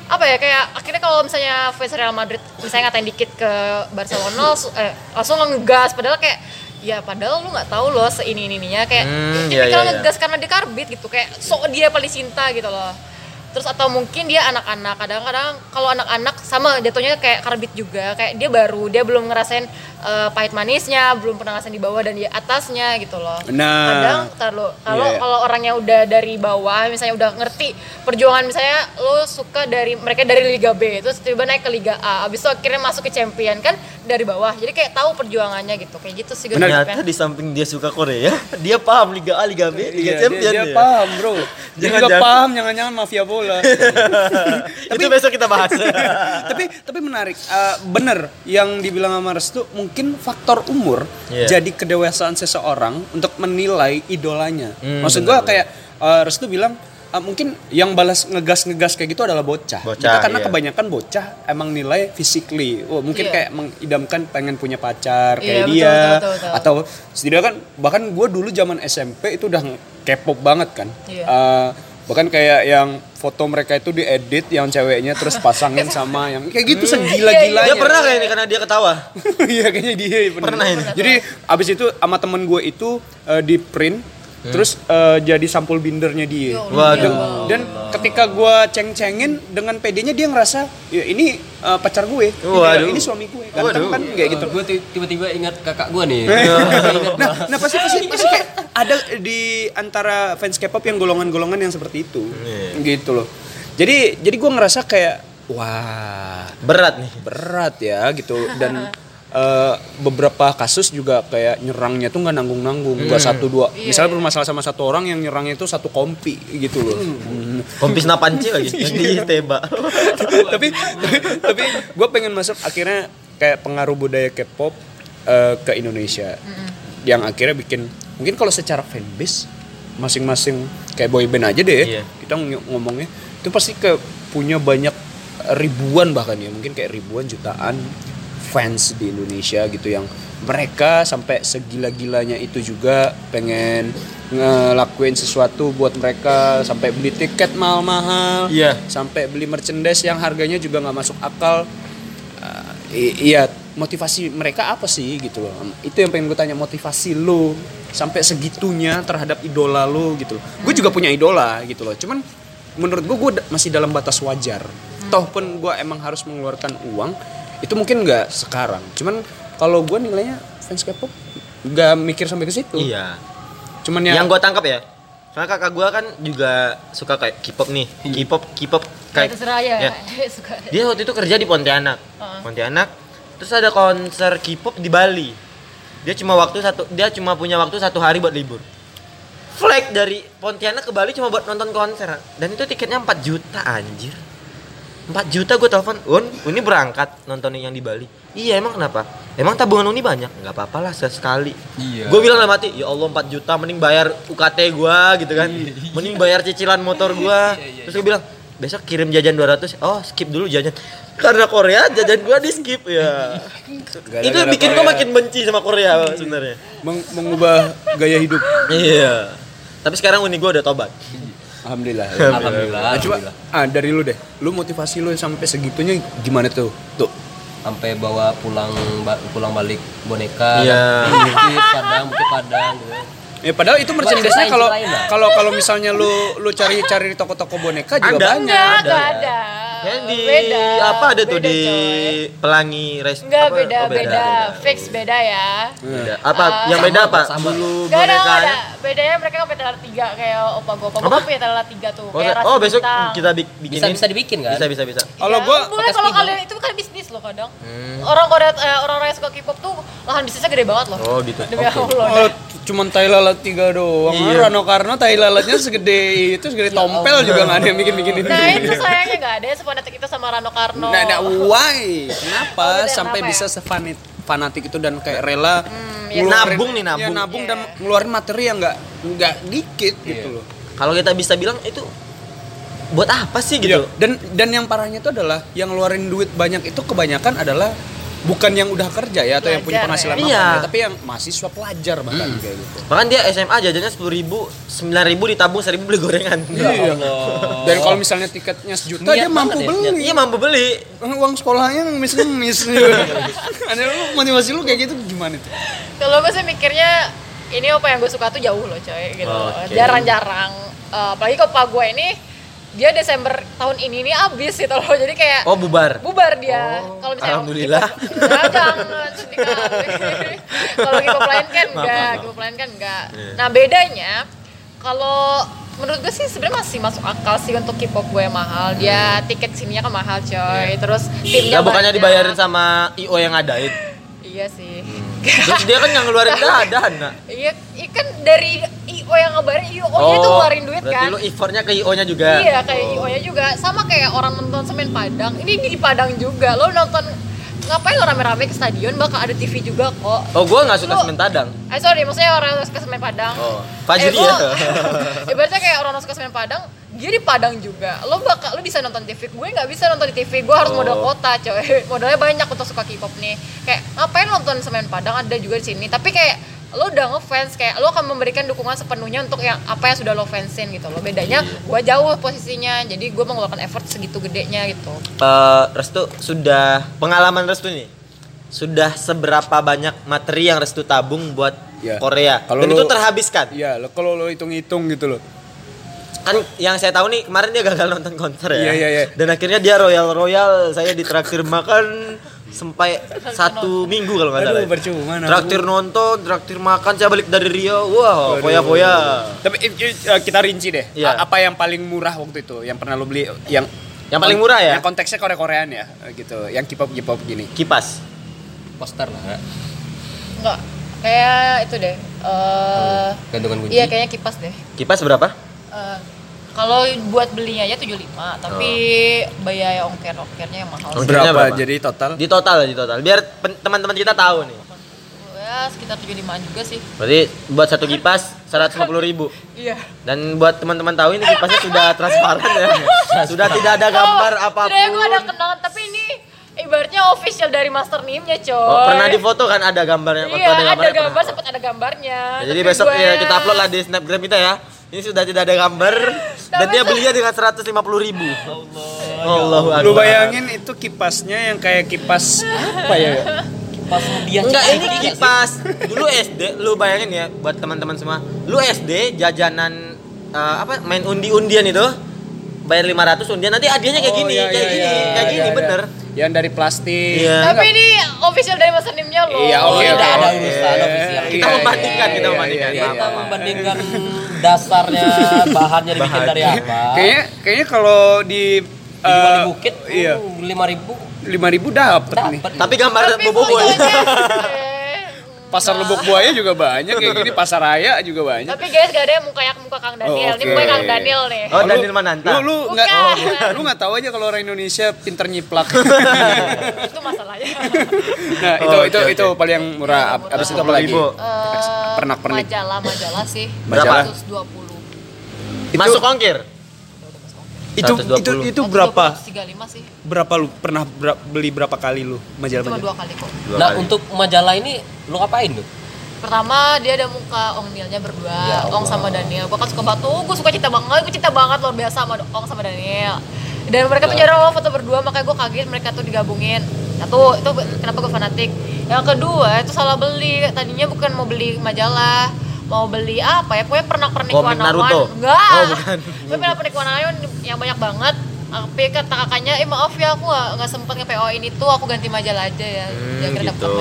apa ya kayak akhirnya kalau misalnya fans Real Madrid misalnya ngatain dikit ke Barcelona langsung, eh, langsung ngegas padahal kayak ya padahal lu nggak tahu loh seini ininya kayak Hmm, iya, iya, iya. ngegas karena dia karbit gitu kayak sok dia paling cinta gitu loh terus atau mungkin dia anak-anak kadang-kadang kalau anak-anak sama jatuhnya kayak karbit juga kayak dia baru dia belum ngerasain eh, pahit manisnya belum pernah ngerasain di bawah dan di atasnya gitu loh Nah. kadang ntar lo kalau Iya, iya. kalau orangnya udah dari bawah misalnya udah ngerti perjuangan misalnya lo suka dari mereka dari Liga B terus tiba naik ke Liga A abis itu akhirnya masuk ke champion kan dari bawah jadi kayak tahu perjuangannya gitu kayak gitu sih gue Ternyata di samping dia suka Korea, dia paham Liga A, Liga B, Liga Iya, Champion dia, dia ya. paham bro dia Jangan- juga jangan. paham jangan-jangan mafia bola Itu besok kita bahas. tapi tapi menarik Eh, bener yang dibilang sama Restu mungkin faktor umur Iya. jadi kedewasaan seseorang untuk menilai idolanya Hmm, maksud gua kayak eh, Restu bilang eh, mungkin yang balas ngegas-ngegas kayak gitu adalah bocah, Bocah, Kita karena iya. kebanyakan bocah emang nilai physically oh, mungkin Iya. kayak mengidamkan pengen punya pacar kayak betul, dia betul, betul, betul. atau setidaknya kan bahkan gue dulu zaman SMP itu udah K-pop banget kan Iya. Eh, bahkan kayak yang foto mereka itu diedit yang ceweknya terus pasangin sama yang kayak gitu segila-gilanya dia pernah kayak ini karena dia ketawa. Iya kayaknya dia bener. Pernah ini. Jadi abis itu sama temen gue itu eh, di print Hmm. terus eh, jadi sampul bindernya dia. Ya Waduh. Dan ketika gue ceng-cengin dengan PD-nya dia ngerasa ya ini eh, pacar gue, Waduh. ini suami gue, ganteng Waduh. kan kayak gitu. gue tiba-tiba ingat kakak gue nih nah, nah pasti pasti pasti kayak ada di antara fans K-pop yang golongan-golongan yang seperti itu, Iya. gitu loh. Jadi jadi gue ngerasa kayak wah Berat nih. berat ya gitu dan eh, beberapa kasus juga kayak nyerangnya tuh nggak nanggung-nanggung nggak satu dua Iya, misalnya iya. bermasalah sama satu orang yang nyerangnya itu satu kompi gitu loh Hmm. Kompis napanci lagi. Yang di teba. tapi tapi, tapi gue pengen masuk akhirnya kayak pengaruh budaya K-pop eh, ke Indonesia yang akhirnya bikin mungkin kalau secara fanbase masing-masing kayak boyband aja deh ya, Iya. kita ng- ngomongnya itu pasti ke punya banyak ribuan bahkan ya mungkin kayak ribuan jutaan fans di Indonesia gitu yang mereka sampai segila-gilanya itu juga pengen ngelakuin sesuatu buat mereka sampai beli tiket mahal-mahal Iya. sampai beli merchandise yang harganya juga nggak masuk akal. Uh, iya motivasi mereka apa sih gitu loh? Itu yang pengen gue tanya motivasi lo sampai segitunya terhadap idola lo gitu. Gue juga punya idola gitu loh cuman menurut gue gue masih dalam batas wajar. Toh pun gue emang harus mengeluarkan uang itu mungkin nggak sekarang cuman kalau gue nilainya fans K-pop nggak mikir sampai ke situ Iya. cuman ya Yang gue tangkap ya. Soalnya kakak gue kan juga suka kayak K-pop nih. K-pop, K-pop Ya, kayak ya, ya. suka Dia waktu itu kerja di Pontianak. Pontianak. Terus ada konser K-pop di Bali. Dia cuma waktu satu dia cuma punya waktu satu hari buat libur. Flight dari Pontianak ke Bali cuma buat nonton konser dan itu tiketnya 4 juta anjir. 4 juta gue telepon, "Un, Uni berangkat nontonin yang di Bali." Iya, emang kenapa? Emang tabungan Uni banyak? Nggak apa-apa lah sekali. Iya. Gue bilang dalam hati, "Ya Allah 4 juta mending bayar UKT gua gitu kan. Mending bayar cicilan motor gua." Terus gue bilang, "Besok kirim jajan 200." Oh, skip dulu jajan. Karena Korea jajan gua di skip ya. Gara-gara itu bikin gua Korea. makin benci sama Korea sebenarnya. meng- mengubah gaya hidup Iya. Tapi sekarang uni gua udah tobat. Alhamdulillah. Alhamdulillah, Nah, coba alhamdulillah. ah, dari lu deh. Lu motivasi lu sampai segitunya gimana tuh? Tuh. Sampai bawa pulang pulang balik boneka Iya. bukit padang bukit padang gitu Ya padahal itu merchandise-nya kalau kalau kalau misalnya lu lu cari-cari di toko-toko boneka juga Ada. banyak. Enggak, ada. enggak ada. Di beda. apa ada tuh Beda, di coy. pelangi res Enggak apa? beda, Oh, beda, fix beda ya. Beda. Apa Ah. yang beda apa? Sama. Bulu Gak ada, gak bonekanya. ada. Bedanya mereka kan telar tiga kayak opa gue. Opa gue Apa? kan punya tiga tuh. Oh, kayak oh, besok bintang. kita bi- bikinin. Bisa bisa dibikin kan? Bisa bisa bisa. Kalau Iya, gua- boleh kalau kalian itu kan bisnis loh kadang. Hmm. Orang ada- eh, orang-orang yang suka K-pop tuh lahan bisnisnya gede banget loh. Oh, gitu. Demi Oke. Allah. Oh, cuman tai lalat tiga doang. Iya. Rano Karno tai lalatnya segede itu segede tompel juga nggak ada yang bikin-bikin itu. Nah itu sayangnya nggak ada ya sefanatik itu sama Rano Karno. Nah, nah, why? Kenapa Oh, sampai kenapa bisa ya? sefanit fanatik itu dan kayak rela ya. ngeluarin- Nabung nih, nabung. Ya, nabung Iya. dan ngeluarin materi yang nggak nggak dikit gitu loh. Kalau kita bisa bilang itu buat apa sih Iya. gitu? Dan dan yang parahnya itu adalah yang ngeluarin duit banyak itu kebanyakan adalah bukan yang udah kerja ya atau yang punya penghasilan ya. mapan Iya. ya, tapi yang mahasiswa pelajar bahkan kayak gitu. Bahkan dia SMA jajannya sepuluh ribu, sembilan ribu ditabung seribu beli gorengan. Ya Allah. Dan kalau misalnya tiketnya sejuta Niat dia mampu ya, beli. Iya mampu beli. Uang sekolahnya ngemis-ngemis. Aneh lu motivasi lu kayak gitu gimana tuh? Kalau gue sih mikirnya ini apa yang gue suka tuh jauh loh coy gitu. Oke. Jarang-jarang. Eh, apalagi kalau pak gue ini dia Desember tahun ini nih abis gitu loh. Jadi kayak Oh bubar. bubar dia. Kalau misalnya alhamdulillah. Nah. Kalau K-pop lain kan enggak, K-pop lain kan enggak. Iya. Nah, bedanya kalau menurut gue sih sebenarnya masih masuk akal sih untuk K-pop gue mahal. Dia tiket sininya kan mahal coy. Terus timnya Ya bukannya banyak. dibayarin sama IO yang ngadain. Iya sih. Terus dia kan yang ngeluarin dana. Iya, iya kan dari IO yang ngebayarin IO nya itu ngeluarin duit Oh, berarti kan. lu effortnya ke IO-nya juga. Iya, kayak IO nya juga sama kayak orang nonton semen Padang. Ini di Padang juga. Lo nonton ngapain lo rame-rame ke stadion bakal ada TV juga kok. Oh, gua nggak suka Lu- semen Padang. Eh sorry, maksudnya orang suka semen Padang. Oh, Fajri Eh, gua- ya. Ibaratnya kayak orang suka semen Padang, dia di Padang juga. Lo bakal lo bisa nonton TV. Gue nggak bisa nonton di TV. Gue harus Oh. modal kota, coy. Modalnya banyak untuk suka K-pop nih. Kayak ngapain nonton semen Padang ada juga di sini. Tapi kayak lo udah ngefans kayak lo akan memberikan dukungan sepenuhnya untuk yang apa yang sudah lo fansin gitu lo bedanya gue jauh posisinya jadi gue mengeluarkan effort segitu gedenya gitu Eh, Restu sudah pengalaman Restu nih. Sudah seberapa banyak materi yang Restu tabung buat Ya. Korea? Kalau Dan lu- itu terhabiskan. Iya, lo kalau lo hitung-hitung gitu loh. Kan yang saya tahu nih kemarin dia gagal nonton konser ya. Iya, iya, iya. Dan akhirnya dia royal royal saya ditraktir makan sampai satu minggu kalau nggak salah. Aduh, percuma. Traktir nonton, traktir makan, saya balik dari Rio, wah, Aduh. foya-foya. Tapi eh, eh, kita rinci deh. Iya. A- Apa yang paling murah waktu itu? Yang pernah lo beli yang Yang paling murah ya? Yang konteksnya Korea-Koreaan ya, eh, gitu. Yang K-pop K-pop gini. Kipas. Poster lah. Enggak, kayak itu deh eh Gantungan kunci. iya kayaknya kipas deh Kipas berapa? Eh, kalau buat belinya aja 75 tapi biaya ongkir-ongkirnya yang mahal. Ongkirnya Berapa? Jadi total? Di total di total. Biar teman-teman kita tahu nih. ya sekitar 75 juga sih Berarti buat satu kipas 150 ribu. iya Dan buat teman-teman tahu ini kipasnya sudah transparan ya. sudah tidak ada gambar Oh, apa pun. Sebenarnya gue ada kenangan, tapi ini ibaratnya official dari Master Nim-nya, coy. Oh, pernah difoto kan ada gambarnya. Iya, ada gambarnya gambar, pernah. sempat ada gambarnya. Ya, jadi besok gue- ya kita upload lah di snapgram kita ya. Ini sudah tidak ada gambar dan dia belinya dengan 150 ribu. Allah. Lu bayangin itu kipasnya yang kayak kipas apa ya? Pas dia Enggak ini sih? kipas. Dulu SD, lu bayangin ya buat teman-teman semua. Lu SD jajanan eh, apa main undi-undian itu bayar 500 undian nanti hadiahnya kayak Oh, gini, iya, kayak iya, gini, iya, kayak iya, gini iya. bener. Yang dari plastik. Iya. Tapi ini official dari Master Nim-nya loh. Iya, Oh, oke, tidak oke, ada oke. urusan official. Kita membandingkan, kita membandingkan. iya, Kita iya. membandingkan dasarnya bahannya dibikin Bahan. dari apa. Kayaknya kayaknya kalau di Dijual di eh, bukit, iya. lima ribu lima ribu dapet nih. dapat. Tapi gambar bobo boy. Pasar enggak. Lebok Buaya juga banyak kayak gini, pasar raya juga banyak. Tapi guys, gak ada yang muka kayak muka Kang Daniel. Oh, Ini oke. muka Kang Daniel nih. Oh, Lu- Daniel Mananta. Lu lu nggak Bukan. lu nggak tahu aja kalau orang Indonesia pinter nyiplak. Itu masalahnya. nah, itu Oh, itu oke, itu paling yang murah. Ab- Abis itu apa lagi? Ribu. Eh, Pernak-pernik. Majalah, majalah sih. Majalah. 120. Itu- Masuk ongkir. Itu itu 120. itu berapa? 35 sih. Berapa lu pernah ber- beli berapa kali lu Cuma majalah-majalah? dua kali kok. Dua Nah kali. untuk majalah ini lu ngapain tuh? Pertama dia ada muka Ong Nilnya berdua, Ya Allah. Ong sama Daniel. Gua kan suka banget tuh, gue suka cinta banget, gue cinta banget luar biasa sama Ong sama Daniel. Dan mereka tuh jarang foto berdua, makanya gue kaget mereka tuh digabungin. Satu, itu kenapa gue fanatik. Yang kedua, itu salah beli. Tadinya bukan mau beli majalah, mau beli apa ya? Pokoknya pernak-pernik Komik warna-warni. Naruto? Enggak. Oh, bukan. Gue pernak-pernik warna yang banyak banget. tapi kata kakaknya eh maaf ya aku nggak sempat nge PO ini tuh aku ganti majalah aja ya Hmm, dapet gitu.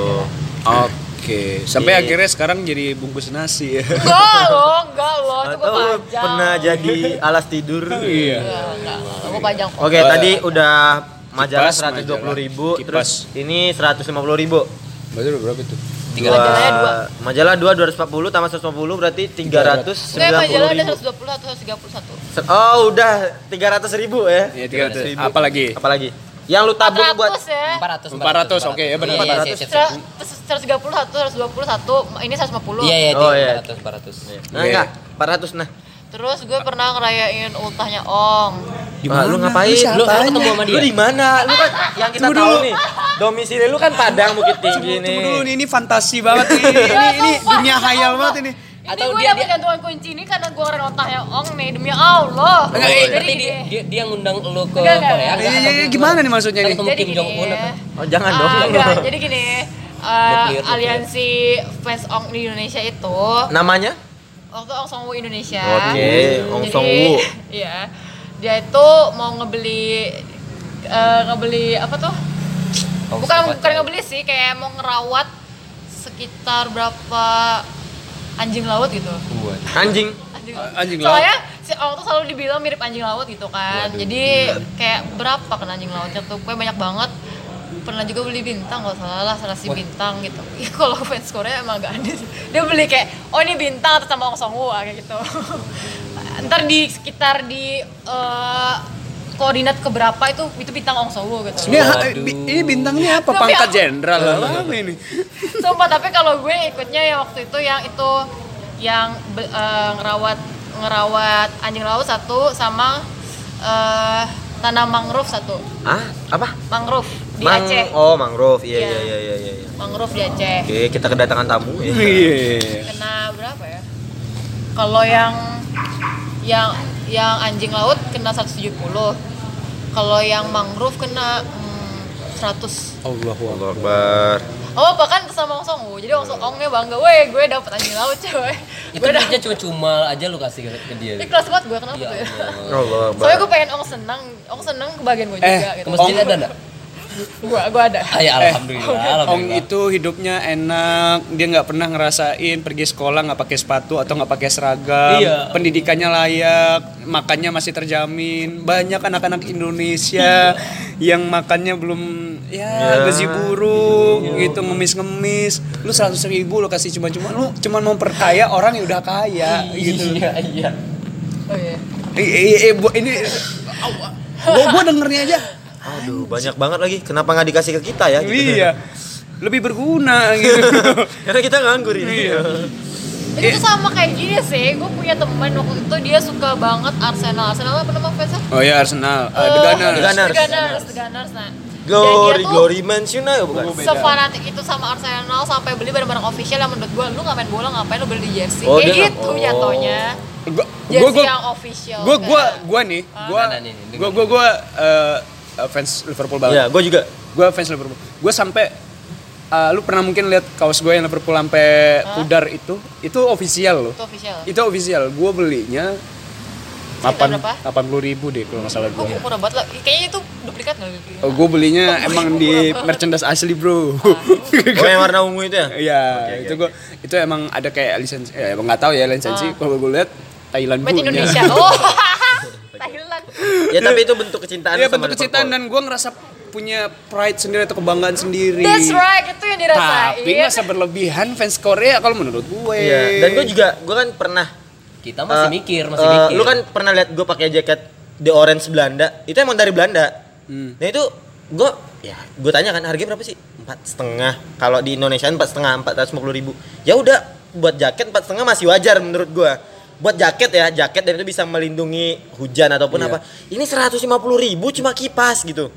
majalah Oke, sampai Iya. akhirnya sekarang jadi bungkus nasi ya. enggak loh enggak loh itu gue Atau pajang pernah jadi alas tidur. Iya. enggak enggak enggak gue kok Oke, Eh, tadi udah majalah kipas, seratus dua puluh ribu, majalah, terus ini seratus lima puluh ribu. Berarti berapa itu? Tiga Dua- Majalahnya dua. Majalah dua dua ratus empat puluh tambah seratus lima puluh berarti tiga ratus sembilan puluh majalah ada ribu. 120 atau 131 Oh udah tiga ratus ribu ya? Iya, 300. Apa lagi? Apalagi? Yang lu tabung 400 buat ya 400 400, oke, ya benar, 400. 131, 121, ini 150 Iya iya Oh, oh, iya. 400 400. Nah, enggak, 400 nah. Terus gue pernah ngerayain ultahnya Ong Ah, lu ngapain? Lu lu ketemu sama dia? Lu di mana? Lu kan yang kita Tunggu tahu dulu. nih. Domisili lu kan Padang Bukit Tinggi nih. Tunggu dulu nih, ini fantasi banget nih. ini, ini sumpah. dunia khayal banget ini. Ini Atau gue dapet dia- gantungan kunci ini karena gue ngerayain ultahnya Ong nih Demi Allah Enggak, Oh, eh, iya. berarti dia, dia dia ngundang lu ke Enggak. Korea. Iya, enggak? iya, iya, gimana nih maksudnya nih? Ketemu Jadi Kim gini Jong Un apa? Oh, jangan Ah, dong. enggak, jadi gini eh, nuklir. aliansi fans Ong di Indonesia itu Namanya? Waktu Ong Song Woo Indonesia. Oke, Ong Jadi, Song Woo. Iya. Dia itu mau ngebeli eh, ngebeli apa tuh? Oh, bukan bukan ngebeli sih, kayak mau ngerawat sekitar berapa anjing laut gitu. Buat. Anjing. Anjing, Anjing laut. Soalnya si Ong tuh selalu dibilang mirip anjing laut gitu kan. Jadi kayak berapa kan anjing lautnya tuh? Kayak banyak banget. Pernah juga beli bintang kalau salah lah, salah si bintang gitu. Ih, kalau fans Korea emang gak ada sih. Dia beli kayak, oh ini bintang atas sama Ong Song Woo kayak gitu. Ntar di sekitar di eh, koordinat keberapa itu itu bintang Ong Song Woo gitu. Ini, ini bintangnya apa? Tapi Pangkat jenderal apa ini? Sumpah tapi kalau gue ikutnya ya waktu itu yang itu yang be- eh, ngerawat ngerawat anjing laut satu sama eh, tanam mangrove satu. Ah, apa? Mangrove di Mang- Aceh. Oh, mangrove. Iya, Iya. iya, iya, iya, iya. Mangrove di Aceh. Oke, kita kedatangan tamu ya. Iya. Kena berapa ya? Kalau yang yang yang anjing laut kena 170. Kalau yang mangrove kena hmm, 100. Allah Allahu Akbar. Oh, bahkan sama Ong Song. Jadi Ong Song Ongnya bangga, "Weh, gue dapet anjing laut, coy." Itu Gue dapet duitnya cuma cuma aja lu kasih ke, ke dia. Ikhlas banget gue kenapa Ya tuh ya? Allah. Allahu Akbar. Soalnya gue pengen Ong senang, Ong senang kebagian gue Eh, juga Ke gitu. masjid Om- ada enggak? Gue gue ada. Ya, alhamdulillah. Ong alhamdulillah. itu hidupnya enak, dia nggak pernah ngerasain pergi sekolah nggak pakai sepatu atau nggak pakai seragam, Iya. pendidikannya layak, makannya masih terjamin. Banyak anak-anak Indonesia yang makannya belum ya Ya. gaji burung gitu ngemis-ngemis. Lu seratus ribu lu kasih cuma-cuma, lu cuma memperkaya orang yang udah kaya gitu. Iya, iya. Oh iya. Eh, eh, eh, bu- ini gua, gua dengernya aja. Aduh, banyak banget lagi. Kenapa nggak dikasih ke kita ya? gitu? Iya. Lebih berguna gitu. Karena kita nganggur ini. Iya. Itu tuh sama kayak gini sih, gue punya temen waktu itu dia suka banget Arsenal. Arsenal apa nama fansnya? Oh ya Arsenal, uh, Eh, The Gunners. The Gunners. The Gunners, The Gunners. Nah, Glory, glory mansion ya bukan? beda. Sefanatik itu sama Arsenal sampai beli barang-barang official yang menurut gue, lu nggak main bola ngapain lu beli di jersey? Oh, kayak gitu oh. jatuhnya. Gua Jersey gua gua yang official. gua gua kayak- gua nih, gua Nah, nah, nih, uh, uh, fans Liverpool banget. Iya, gue juga. Gua fans Liverpool. Gua sampai uh, lu pernah mungkin lihat kaos gue yang Liverpool sampai pudar itu, itu official loh. Itu official. Itu official. Gua belinya 8 berapa? 80 ribu deh kalau nggak salah Oh, gue. murah banget lah. Kayaknya itu duplikat nggak? Oh, gue belinya Oh, emang di merchandise asli bro. Oh, yang warna ungu itu ya? Iya, Oke, itu oke, gua itu emang ada kayak lisensi, ya emang nggak tahu ya lisensi. Kalau gue lihat Thailand punya. Indonesia. Oh. Ya tapi itu bentuk kecintaan Iya sama bentuk kecintaan dan gue ngerasa punya pride sendiri atau kebanggaan sendiri. That's right, itu yang dirasain. Tapi nggak seberlebihan fans Korea kalau menurut gue. Iya, dan gue juga gue kan pernah Kita masih eh, mikir, masih eh, mikir. Lu kan pernah lihat gue pakai jaket The Orange Belanda. Itu emang dari Belanda. Hmm. Nah itu gue ya gue tanya kan harganya berapa sih? Empat setengah. Kalau di Indonesia empat setengah empat ratus ribu. Ya udah buat jaket empat setengah masih wajar menurut gue. Buat jaket ya jaket dan itu bisa melindungi hujan ataupun Iya. apa. Ini seratus ribu cuma kipas gitu.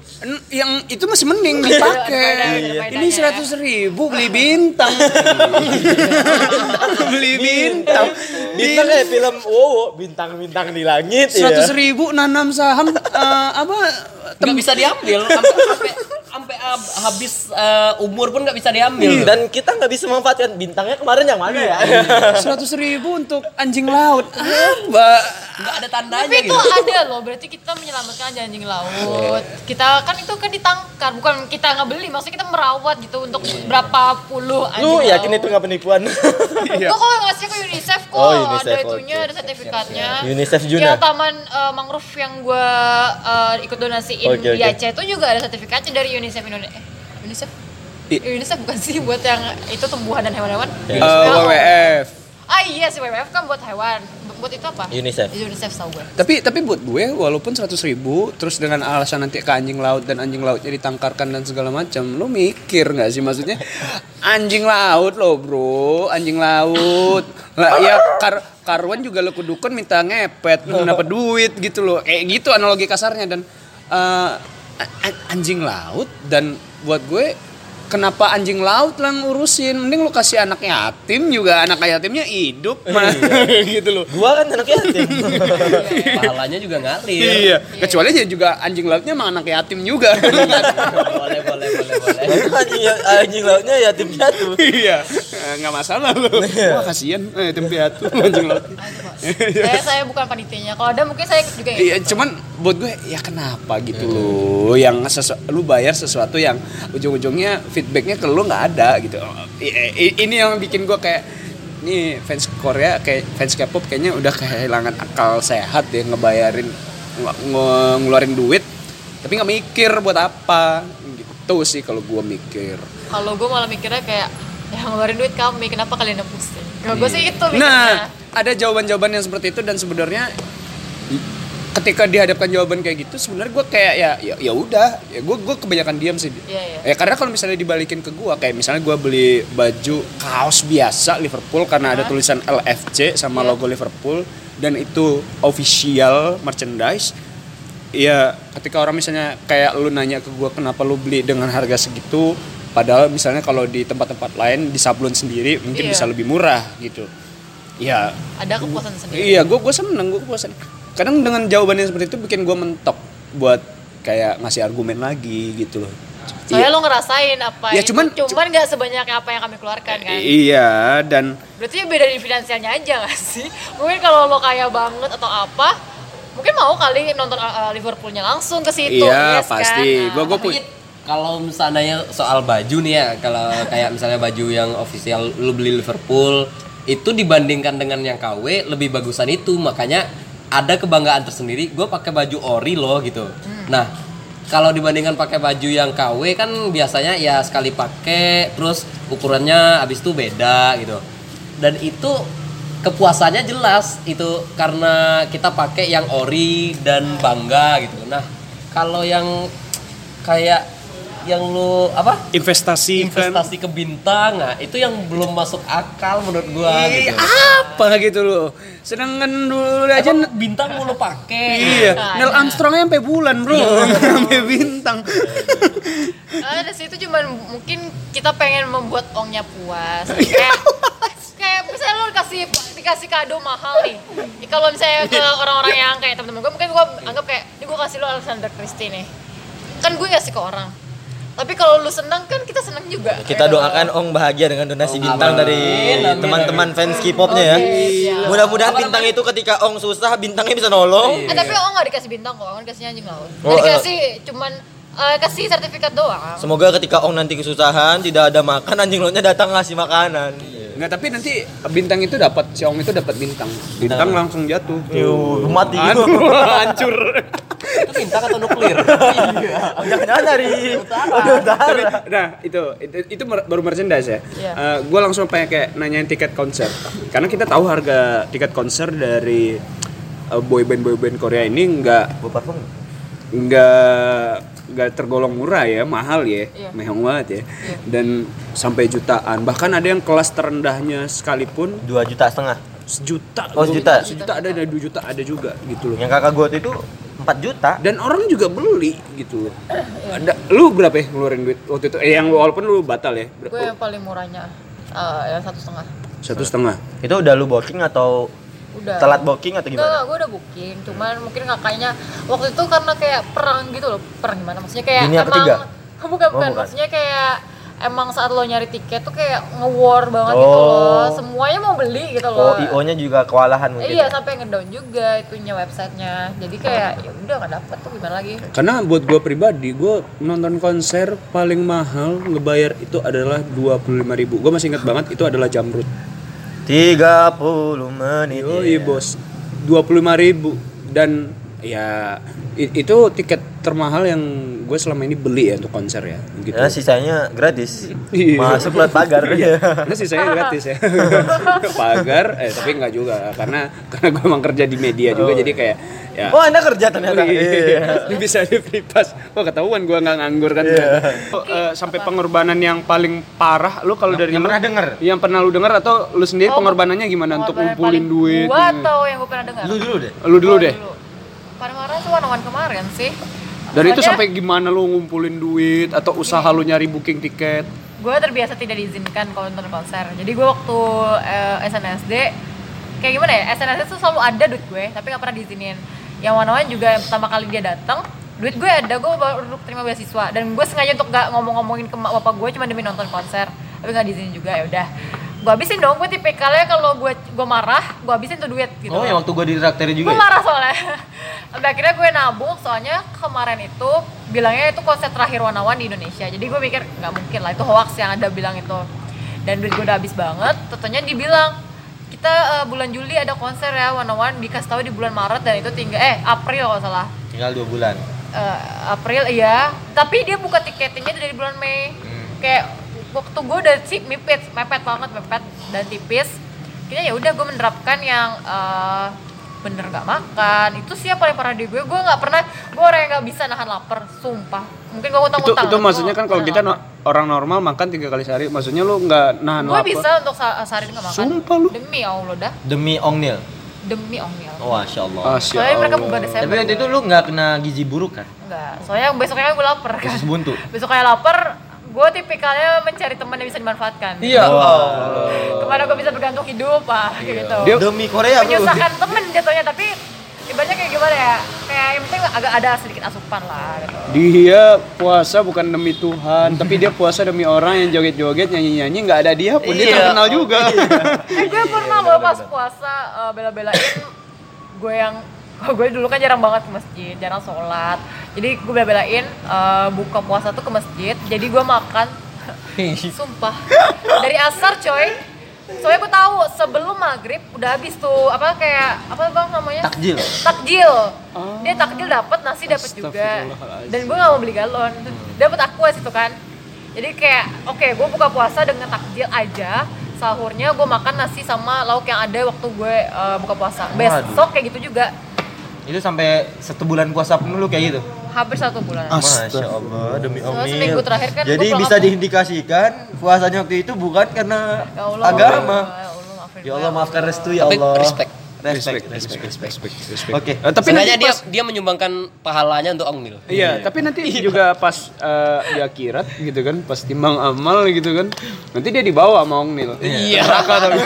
Yang itu masih mending dipakai. Iya. Ini seratus ribu beli bintang. beli bintang. Bintang kayak film wow bintang-bintang di langit Seratus ya. ribu nanam saham eh, apa? nggak bisa diambil sampai sampai ab- habis eh, umur pun nggak bisa diambil. Dan kita nggak bisa memanfaatkan bintangnya kemarin yang mana ya? Seratus ribu untuk anjing laut. Apa? nggak ada tandanya Tapi itu gitu ada loh, berarti kita menyelamatkan anjing laut. Kita kan itu kan ditangkar, bukan kita nggak beli, maksudnya kita merawat gitu untuk berapa puluh anjing Lu laut. yakin itu nggak penipuan? Iya. Kok kalau ngasih ke UNICEF kok Oh, UNICEF, ada itunya, oke. ada sertifikatnya. UNICEF Juna. Yang taman eh, mangrove yang gua eh, ikut donasiin Oke, di oke. Aceh itu juga ada sertifikatnya dari UNICEF Indonesia. Eh, UNICEF? I- UNICEF bukan sih buat yang itu tumbuhan dan hewan-hewan? Eh, WWF. Ah iya si WWF kan buat hewan. Buat itu apa? UNICEF. UNICEF tau gue. Tapi tapi buat gue walaupun 100 ribu terus dengan alasan nanti ke anjing laut dan anjing lautnya ditangkarkan dan segala macam, lu mikir nggak sih maksudnya anjing laut loh bro, anjing laut. Lah ya kar karuan juga lu kudukun minta ngepet, lu dapat duit gitu loh. Kayak gitu analogi kasarnya dan eh, a- anjing laut dan buat gue Kenapa anjing laut lah ngurusin? Mending lu kasih anak yatim juga anak yatimnya hidup mah gitu loh. Gua kan anak yatim. pahalanya juga ngalir Iya, kecuali dia juga anjing lautnya emang anak yatim juga. boleh boleh boleh boleh anjing anjing lautnya yatim piatu. iya, Eh, nggak masalah loh. Wah kasihan, eh, yatim piatu anjing laut. saya saya bukan panitianya. Kalau ada mungkin saya juga. Iya, cuman buat gue ya kenapa gitu loh, yang sesu- lu bayar sesuatu yang ujung-ujungnya feedbacknya ke lu nggak ada gitu. Ini yang bikin gue kayak nih fans Korea kayak fans K-pop kayaknya udah kehilangan akal sehat ya ngebayarin nge- nge- ngeluarin duit tapi nggak mikir buat apa gitu sih kalau gue mikir Kalau gue malah mikirnya kayak ya ngeluarin duit kami, kenapa kalian pusing? Kalau gue sih itu mikirnya. Nah, ada jawaban-jawaban yang seperti itu dan sebenarnya ketika dihadapkan jawaban kayak gitu sebenarnya gue kayak ya ya ya udah ya gue gue kebanyakan diam sih Iya, iya. ya karena kalau misalnya dibalikin ke gue kayak misalnya gue beli baju kaos biasa Liverpool karena ada Hah? tulisan LFC sama Iya. logo Liverpool dan itu official merchandise ya ketika orang misalnya kayak lu nanya ke gue kenapa lu beli dengan harga segitu padahal misalnya kalau di tempat-tempat lain di sablon sendiri mungkin Iya. bisa lebih murah gitu ya Ada kepuasan sendiri. Iya, gue gue seneng, gue kepuasan. Kadang dengan jawaban yang seperti itu bikin gue mentok buat kayak ngasih argumen lagi gitu loh. Soalnya Iya. lo ngerasain apa Ya, itu, cuman- cuman nggak sebanyak apa yang kami keluarkan kan. Iya, dan Berarti beda di finansialnya aja gak sih? Mungkin kalau lo kaya banget atau apa, mungkin mau kali nonton uh, Liverpoolnya langsung ke situ. iya yes kan? pasti. Nah, Gue gue Tapi kalau misalnya soal baju nih ya, kalau kayak misalnya baju yang official lu beli Liverpool itu dibandingkan dengan yang KW lebih bagusan itu, makanya ada kebanggaan tersendiri. Gue pakai baju ori loh gitu. Nah, kalau dibandingkan pakai baju yang KW kan biasanya ya sekali pakai, terus ukurannya habis itu beda gitu. Dan itu kepuasannya jelas itu karena kita pakai yang ori dan bangga gitu. Nah, kalau yang kayak yang lu apa investasi kan. investasi ke bintang nah itu yang belum masuk akal menurut gua Ih, gitu apa gitu loh. Sedangkan dulu aja bintang mau lu pakai Iya, Neil Armstrongnya sampai bulan bro, sampai bintang. Ah, dari situ cuman mungkin kita pengen membuat ongnya puas. Kayak kayak misalnya lo dikasih dikasih kado mahal nih. Ya, kalau misalnya ke orang-orang yang kayak temen-temen gue mungkin gue anggap kayak ini gue kasih lo Alexander Christie nih. Kan gue ngasih ke orang. Tapi kalau lu senang kan kita senang juga. Kita doakan Ong bahagia dengan donasi bintang amin. dari teman-teman fans K-popnya ya. Oke, siap. Mudah-mudahan bintang itu ketika Ong susah bintangnya bisa nolong. Eh, tapi oh nggak dikasih bintang kok, oh dikasihnya anjing laut. Oh, Oh, dikasih cuman eh, kasih sertifikat doang. Semoga ketika Ong nanti kesusahan tidak ada makan anjing lautnya datang ngasih makanan. Nggak, tapi nanti bintang itu dapat, si Ong itu dapat bintang. Bintang langsung jatuh. Yuh, mati. Aduh, hancur. itu bintang atau nuklir Jangan-jangan dari utara. Nah itu itu, itu baru merchandise ya. Iya. gue langsung pengen kayak nanyain tiket konser. Karena kita tahu harga tiket konser dari uh, boyband boyband Korea ini nggak Bawa parfum. nggak nggak tergolong murah ya, mahal ya, Iya. mehong banget ya. Dan sampai jutaan. Bahkan ada yang kelas terendahnya sekalipun Dua juta setengah. sejuta. Oh, sejuta? Sejuta ada, ada dua juta ada juga gitu loh. Yang kakak gue itu 4 juta. Dan orang juga beli gitu loh. Ada, lu berapa ya ngeluarin duit waktu itu? Eh, yang walaupun lu batal ya. Gue yang paling murahnya eh, yang satu setengah. Satu setengah. Itu udah lu booking atau Udah. telat booking atau gimana? enggak, gue udah booking. Cuman mungkin kakaknya waktu itu karena kayak perang gitu loh. Perang gimana? Maksudnya kayak Dunia emang ketiga? bukan, bukan. Oh, bukan. Maksudnya kayak emang saat lo nyari tiket tuh kayak nge-war banget gitu Oh. loh semuanya mau beli gitu Oh, loh IO-nya juga kewalahan mungkin. iya sampai ngedown juga itunya websitenya jadi kayak ya udah nggak dapet tuh gimana lagi Karena buat gue pribadi, gue nonton konser paling mahal ngebayar itu adalah 25.000 ribu. Gue masih ingat banget itu adalah Jamrut. 30 menit. Yoi bos, 25.000 ribu dan ya itu tiket termahal yang gue selama ini beli ya untuk konser ya gitu. Ya, sisanya gratis. Iya. Masuk lewat pagar. Karena sisanya gratis ya. Pagar, eh tapi nggak juga karena karena gue emang kerja di media juga jadi kayak ya. Oh, Anda kerja ternyata. Iya. Ini bisa di free pass. Oh ketahuan gua nggak nganggur kan. Oh, eh, sampai pengorbanan yang paling parah lu kalau dari yang lu- pernah denger? Yang pernah lu dengar atau lu sendiri Oh, pengorbanannya gimana untuk ngumpulin duit? gua atau yang gue pernah dengar Lu dulu deh. Lu dulu Gua deh. One kemarin sih. Dan itu sampai gimana lu ngumpulin duit atau usaha lu nyari booking tiket? gue terbiasa tidak diizinkan kalau nonton konser. Jadi gue waktu eh, SNSD kayak gimana ya? SNSD tuh selalu ada duit gue tapi nggak pernah diizinin. Yang one juga yang pertama kali dia datang duit gue ada gue baru terima beasiswa. Dan gue sengaja untuk gak ngomong-ngomongin ke bapak gue cuma demi nonton konser. Tapi nggak diizinin juga ya udah gue habisin dong gue tipikalnya kalau gue gue marah gue habisin tuh duit gitu Oh, yang waktu gua di traktir juga. gue ya? marah soalnya. Sampai akhirnya gue nabung soalnya kemarin itu bilangnya itu konser terakhir Wanawan di Indonesia. Jadi gue mikir nggak mungkin lah itu hoax yang ada bilang itu. Dan duit gue udah habis banget tentunya dibilang kita eh, bulan Juli ada konser ya Wanawan dikasih tahu di bulan Maret dan itu tinggal eh April kalau salah. Tinggal dua bulan. Eh, April iya. Tapi dia buka tiketingnya dari bulan Mei. Kayak waktu gue udah sih mepet mepet banget mepet dan tipis kayaknya ya udah gue menerapkan yang eh, bener nggak makan itu sih yang paling parah di gue gue nggak pernah gue orang yang nggak bisa nahan lapar sumpah mungkin gue utang Itu utang itu maksudnya kan kalau kita no- orang normal makan tiga kali sehari, maksudnya lu nggak nahan gue lapar. bisa untuk sehari nggak makan Sumpah lu. demi Allah dah Demi Ongnil. demi ongmil Oh, Masya Allah. Asya soalnya mereka buka Desember Tapi waktu itu lu nggak kena gizi buruk kan? Enggak, soalnya besoknya gue lapar kan Khusus buntu. besoknya lapar gue tipikalnya mencari teman yang bisa dimanfaatkan Iya. ke mana gue bisa bergantung hidup ah kayak gitu Dia- Demi Korea, Bro. menyusahkan temen jatuhnya tapi ibaratnya kayak gimana ya kayak yang penting agak ada sedikit asupan lah gitu Dia puasa bukan demi Tuhan, tapi dia puasa demi orang yang joget-joget, nyanyi-nyanyi, nggak ada dia pun dia Iya. terkenal juga. eh gue pernah loh pas puasa eh, bela-belain gue yang gue dulu kan jarang banget ke masjid jarang sholat. Jadi gue bela-belain eh, buka puasa tuh ke masjid. Jadi gue makan. Sumpah. Dari asar coy. Soalnya gue tahu sebelum maghrib udah habis tuh. Apa kayak apa bang namanya? Takjil. takjil. Dia takjil dapat nasi dapat juga. Dan gue nggak mau beli galon. Dapat aquas itu kan. Jadi kayak oke gue buka puasa dengan takjil aja. Sahurnya gue makan nasi sama lauk yang ada waktu gue eh, buka puasa. Besok kayak gitu juga Itu sampai satu bulan puasa pun lu kayak gitu. hampir satu bulan Masya Allah, demi Omil. seminggu terakhir kan Jadi gua bisa diindikasikan puasanya waktu itu bukan karena Ya Allah, agama. ya Allah, maafin Ya maafkan restu ya Tapi Allah. respect. Respect, Respect, respect, respect, respect, respect. Oke. Eh, tapi nanti dia pas, dia menyumbangkan pahalanya untuk Ongmil. iya, tapi nanti juga pas eh, di akhirat gitu kan, pas timbang amal gitu kan, nanti dia dibawa sama Ong Nil. Iya. Neraka tapi.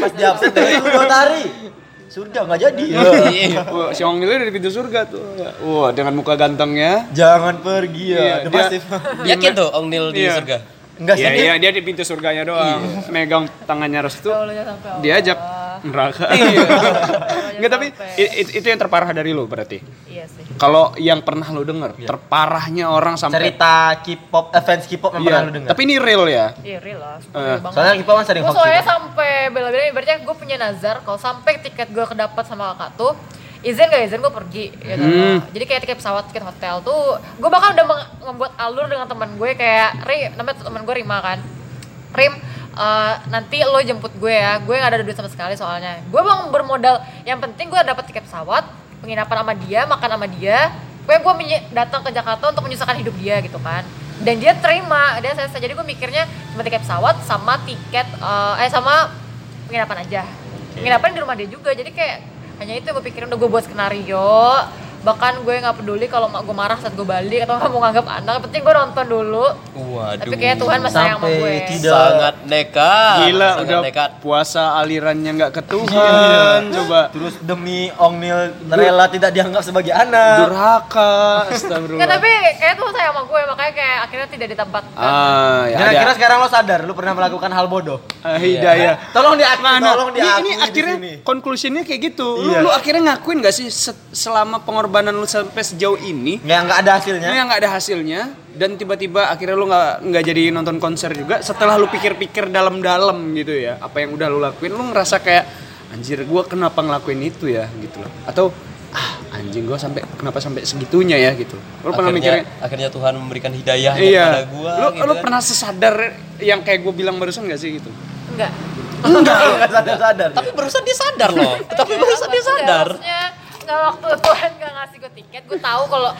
Pas di absen dari dua hari. Surga nggak jadi. Iya. Wah, si Ong Nil dari pintu surga tuh. Wah, dengan muka gantengnya. Jangan pergi ya. Iya, dia- Massive. Yakin tuh Ongnil di Iya. surga. Enggak sih. Iya, iya, dia di pintu surganya doang. Megang tangannya restu. Diajak neraka. Jangan Enggak, tapi sampai. i- i- itu yang terparah dari lu berarti. iya sih Kalau yang pernah lu denger, terparahnya orang sampai Cerita K-pop, eh, fans K-pop yang Iya, pernah lu dengar. Tapi ini real ya. iya real lah banget. Soalnya K-pop kan sering hoax soalnya sampai bela-belain ibaratnya gue punya nazar kalau sampai tiket gue kedapat sama kakak tuh izin gak izin gue pergi gitu. Hmm. jadi kayak tiket pesawat tiket hotel tuh gue bakal udah membuat alur dengan teman gue kayak Ri namanya teman gue Rima kan. Rim eh, nanti lo jemput gue ya. Gue gak ada duit sama sekali soalnya. Gue bang bermodal. Yang penting gue dapat tiket pesawat penginapan sama dia makan sama dia. Gue gue datang ke Jakarta untuk menyusahkan hidup dia gitu kan. Dan dia terima dia selesai. Jadi gue mikirnya cuma tiket pesawat sama tiket eh, eh sama penginapan aja. Penginapan di rumah dia juga. Jadi kayak hanya itu gue pikirin udah gue buat skenario bahkan gue nggak peduli kalau mak gue marah saat gue balik atau kamu nganggap anak penting gue nonton dulu Waduh. tapi kayak Tuhan masih sayang sama gue tidak- sangat nekat. Gila sangat udah nekat. puasa alirannya nggak ke Tuhan, coba Terus demi Ong Nil rela tidak dianggap sebagai anak. durhaka, Nggak, astagfirullah. tapi kayak Tuhan sayang sama gue makanya kayak akhirnya tidak ditempatkan Ah, ya Kira-kira ada. sekarang lo sadar lu pernah melakukan hal bodoh. Ah, hidayah. Tolong diakui, tolong Ini, diakui ini di akhirnya sini. konklusinya kayak gitu. Lu, Iya. lu akhirnya ngakuin gak sih se- selama pengorbanan lu sampai sejauh ini? Nggak nggak ada hasilnya. yang nggak ada hasilnya. Dan tiba-tiba akhirnya lu nggak nggak jadi nonton konser juga. Setelah lu pikir-pikir dalam-dalam gitu ya apa yang udah lu lakuin lu ngerasa kayak anjir gua kenapa ngelakuin itu ya? gitu loh. Atau ah anjing gua sampai kenapa sampai segitunya ya? gitu. Lu pernah akhirnya, mikirin akhirnya Tuhan memberikan hidayah iya. kepada gua lu gitu lu kan. pernah sesadar yang kayak gue bilang barusan gak sih gitu? Enggak. Enggak, enggak. sadar-sadar. tapi barusan dia sadar loh. Tapi barusan dia sadar. Maksudnya nggak waktu Tuhan nggak ngasih gue tiket, gue tahu kalau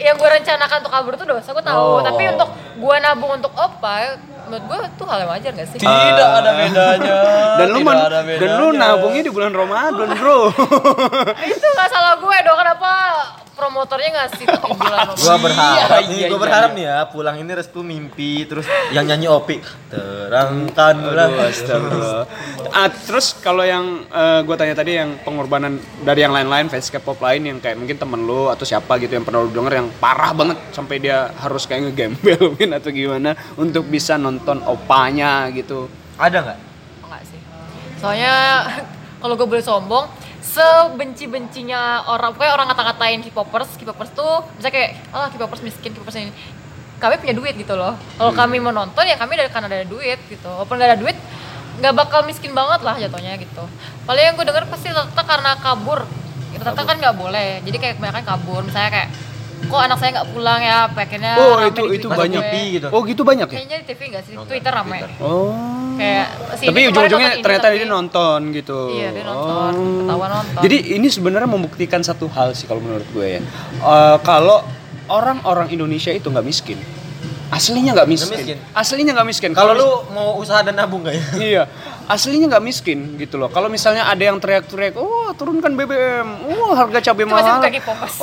yang gue rencanakan untuk kabur itu dosa, gue tahu. Oh. Tapi untuk gue nabung untuk opa, menurut gue itu hal yang wajar gak sih? tidak ada bedanya dan lu men- dan lu nabungnya di bulan Ramadan bro itu nggak salah gue dong, kenapa promotornya ngasih bulan Ramadan? Gua berharap Iya, nih, iya, gua iya, berharap iya. nih ya pulang ini restu mimpi terus yang nyanyi Opi terangkanlah. Ah, terus kalau yang gue tanya tadi yang pengorbanan dari yang lain-lain fans K-pop lain yang kayak mungkin temen lu atau siapa gitu yang pernah lu denger yang parah banget sampai dia harus kayak ngegembel mungkin atau gimana untuk bisa nonton opanya gitu. Ada nggak? Enggak sih. Soalnya kalau gue boleh sombong, sebenci-bencinya orang, pokoknya orang ngata-ngatain K-popers, K-popers tuh bisa kayak, ah K-popers miskin, K-popers ini. Kami punya duit gitu loh. Kalau kami mau nonton ya kami dari karena ada duit gitu. Walaupun nggak ada duit, nggak bakal miskin banget lah jatuhnya gitu. Paling yang gue denger pasti rata karena kabur. Rata kan nggak boleh. Jadi kayak kebanyakan kabur. Misalnya kayak, kok anak saya nggak pulang ya? Akhirnya Oh, rame itu di itu Twitter banyak. gitu. Oh, gitu banyak ya? Kayaknya di TV nggak sih? Twitter rame. Oh. Kayak sini Tapi ujung-ujungnya ini, ternyata tapi- dia nonton gitu. Iya, dia nonton, ketahuan nonton. Jadi ini sebenarnya membuktikan satu hal sih kalau menurut gue ya. Eh, kalau orang-orang Indonesia itu nggak miskin. Aslinya nggak miskin. miskin. Aslinya nggak miskin. Kalau lu mau usaha dan nabung nggak ya? Iya, aslinya nggak miskin gitu loh. Kalau misalnya ada yang teriak-teriak, oh turunkan BBM, oh harga cabai mahal,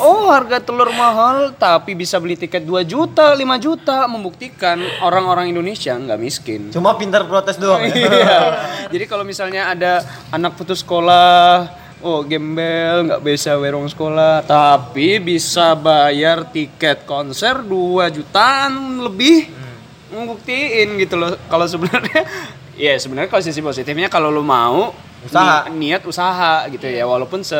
oh harga telur mahal, tapi bisa beli tiket 2 juta, 5 juta, membuktikan orang-orang Indonesia nggak miskin. Cuma pintar protes doang. ya? Iya. Jadi kalau misalnya ada anak putus sekolah, oh gembel nggak bisa werong sekolah, tapi bisa bayar tiket konser 2 jutaan lebih, membuktiin gitu loh. Kalau sebenarnya, ya sebenarnya kalau sisi positifnya kalau lu mau Usaha. ni- niat usaha gitu ya, walaupun se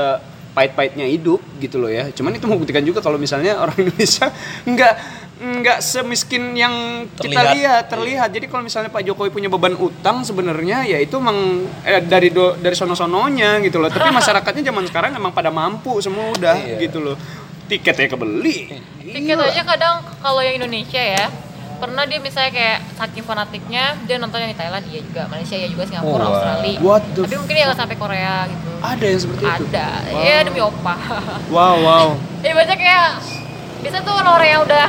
pahit-pahitnya hidup gitu loh ya. Cuman itu membuktikan juga kalau misalnya orang Indonesia nggak nggak semiskin yang kita Terlihat. lihat terlihat. Jadi kalau misalnya Pak Jokowi punya beban utang sebenarnya ya itu emang eh, dari do, dari sono-sononya gitu loh. Tapi masyarakatnya zaman sekarang emang pada mampu semua udah Iya. gitu loh. Tiketnya kebeli. Tiket aja kadang kalau yang Indonesia ya pernah dia misalnya kayak saking fanatiknya dia nonton yang di Thailand iya juga Malaysia iya juga Singapura Oh, wow. Australia What the tapi mungkin ya nggak sampai Korea gitu Ada yang seperti itu. ada ya demi opa Wow wow. ya baca kayak biasa tuh orang-orang yang udah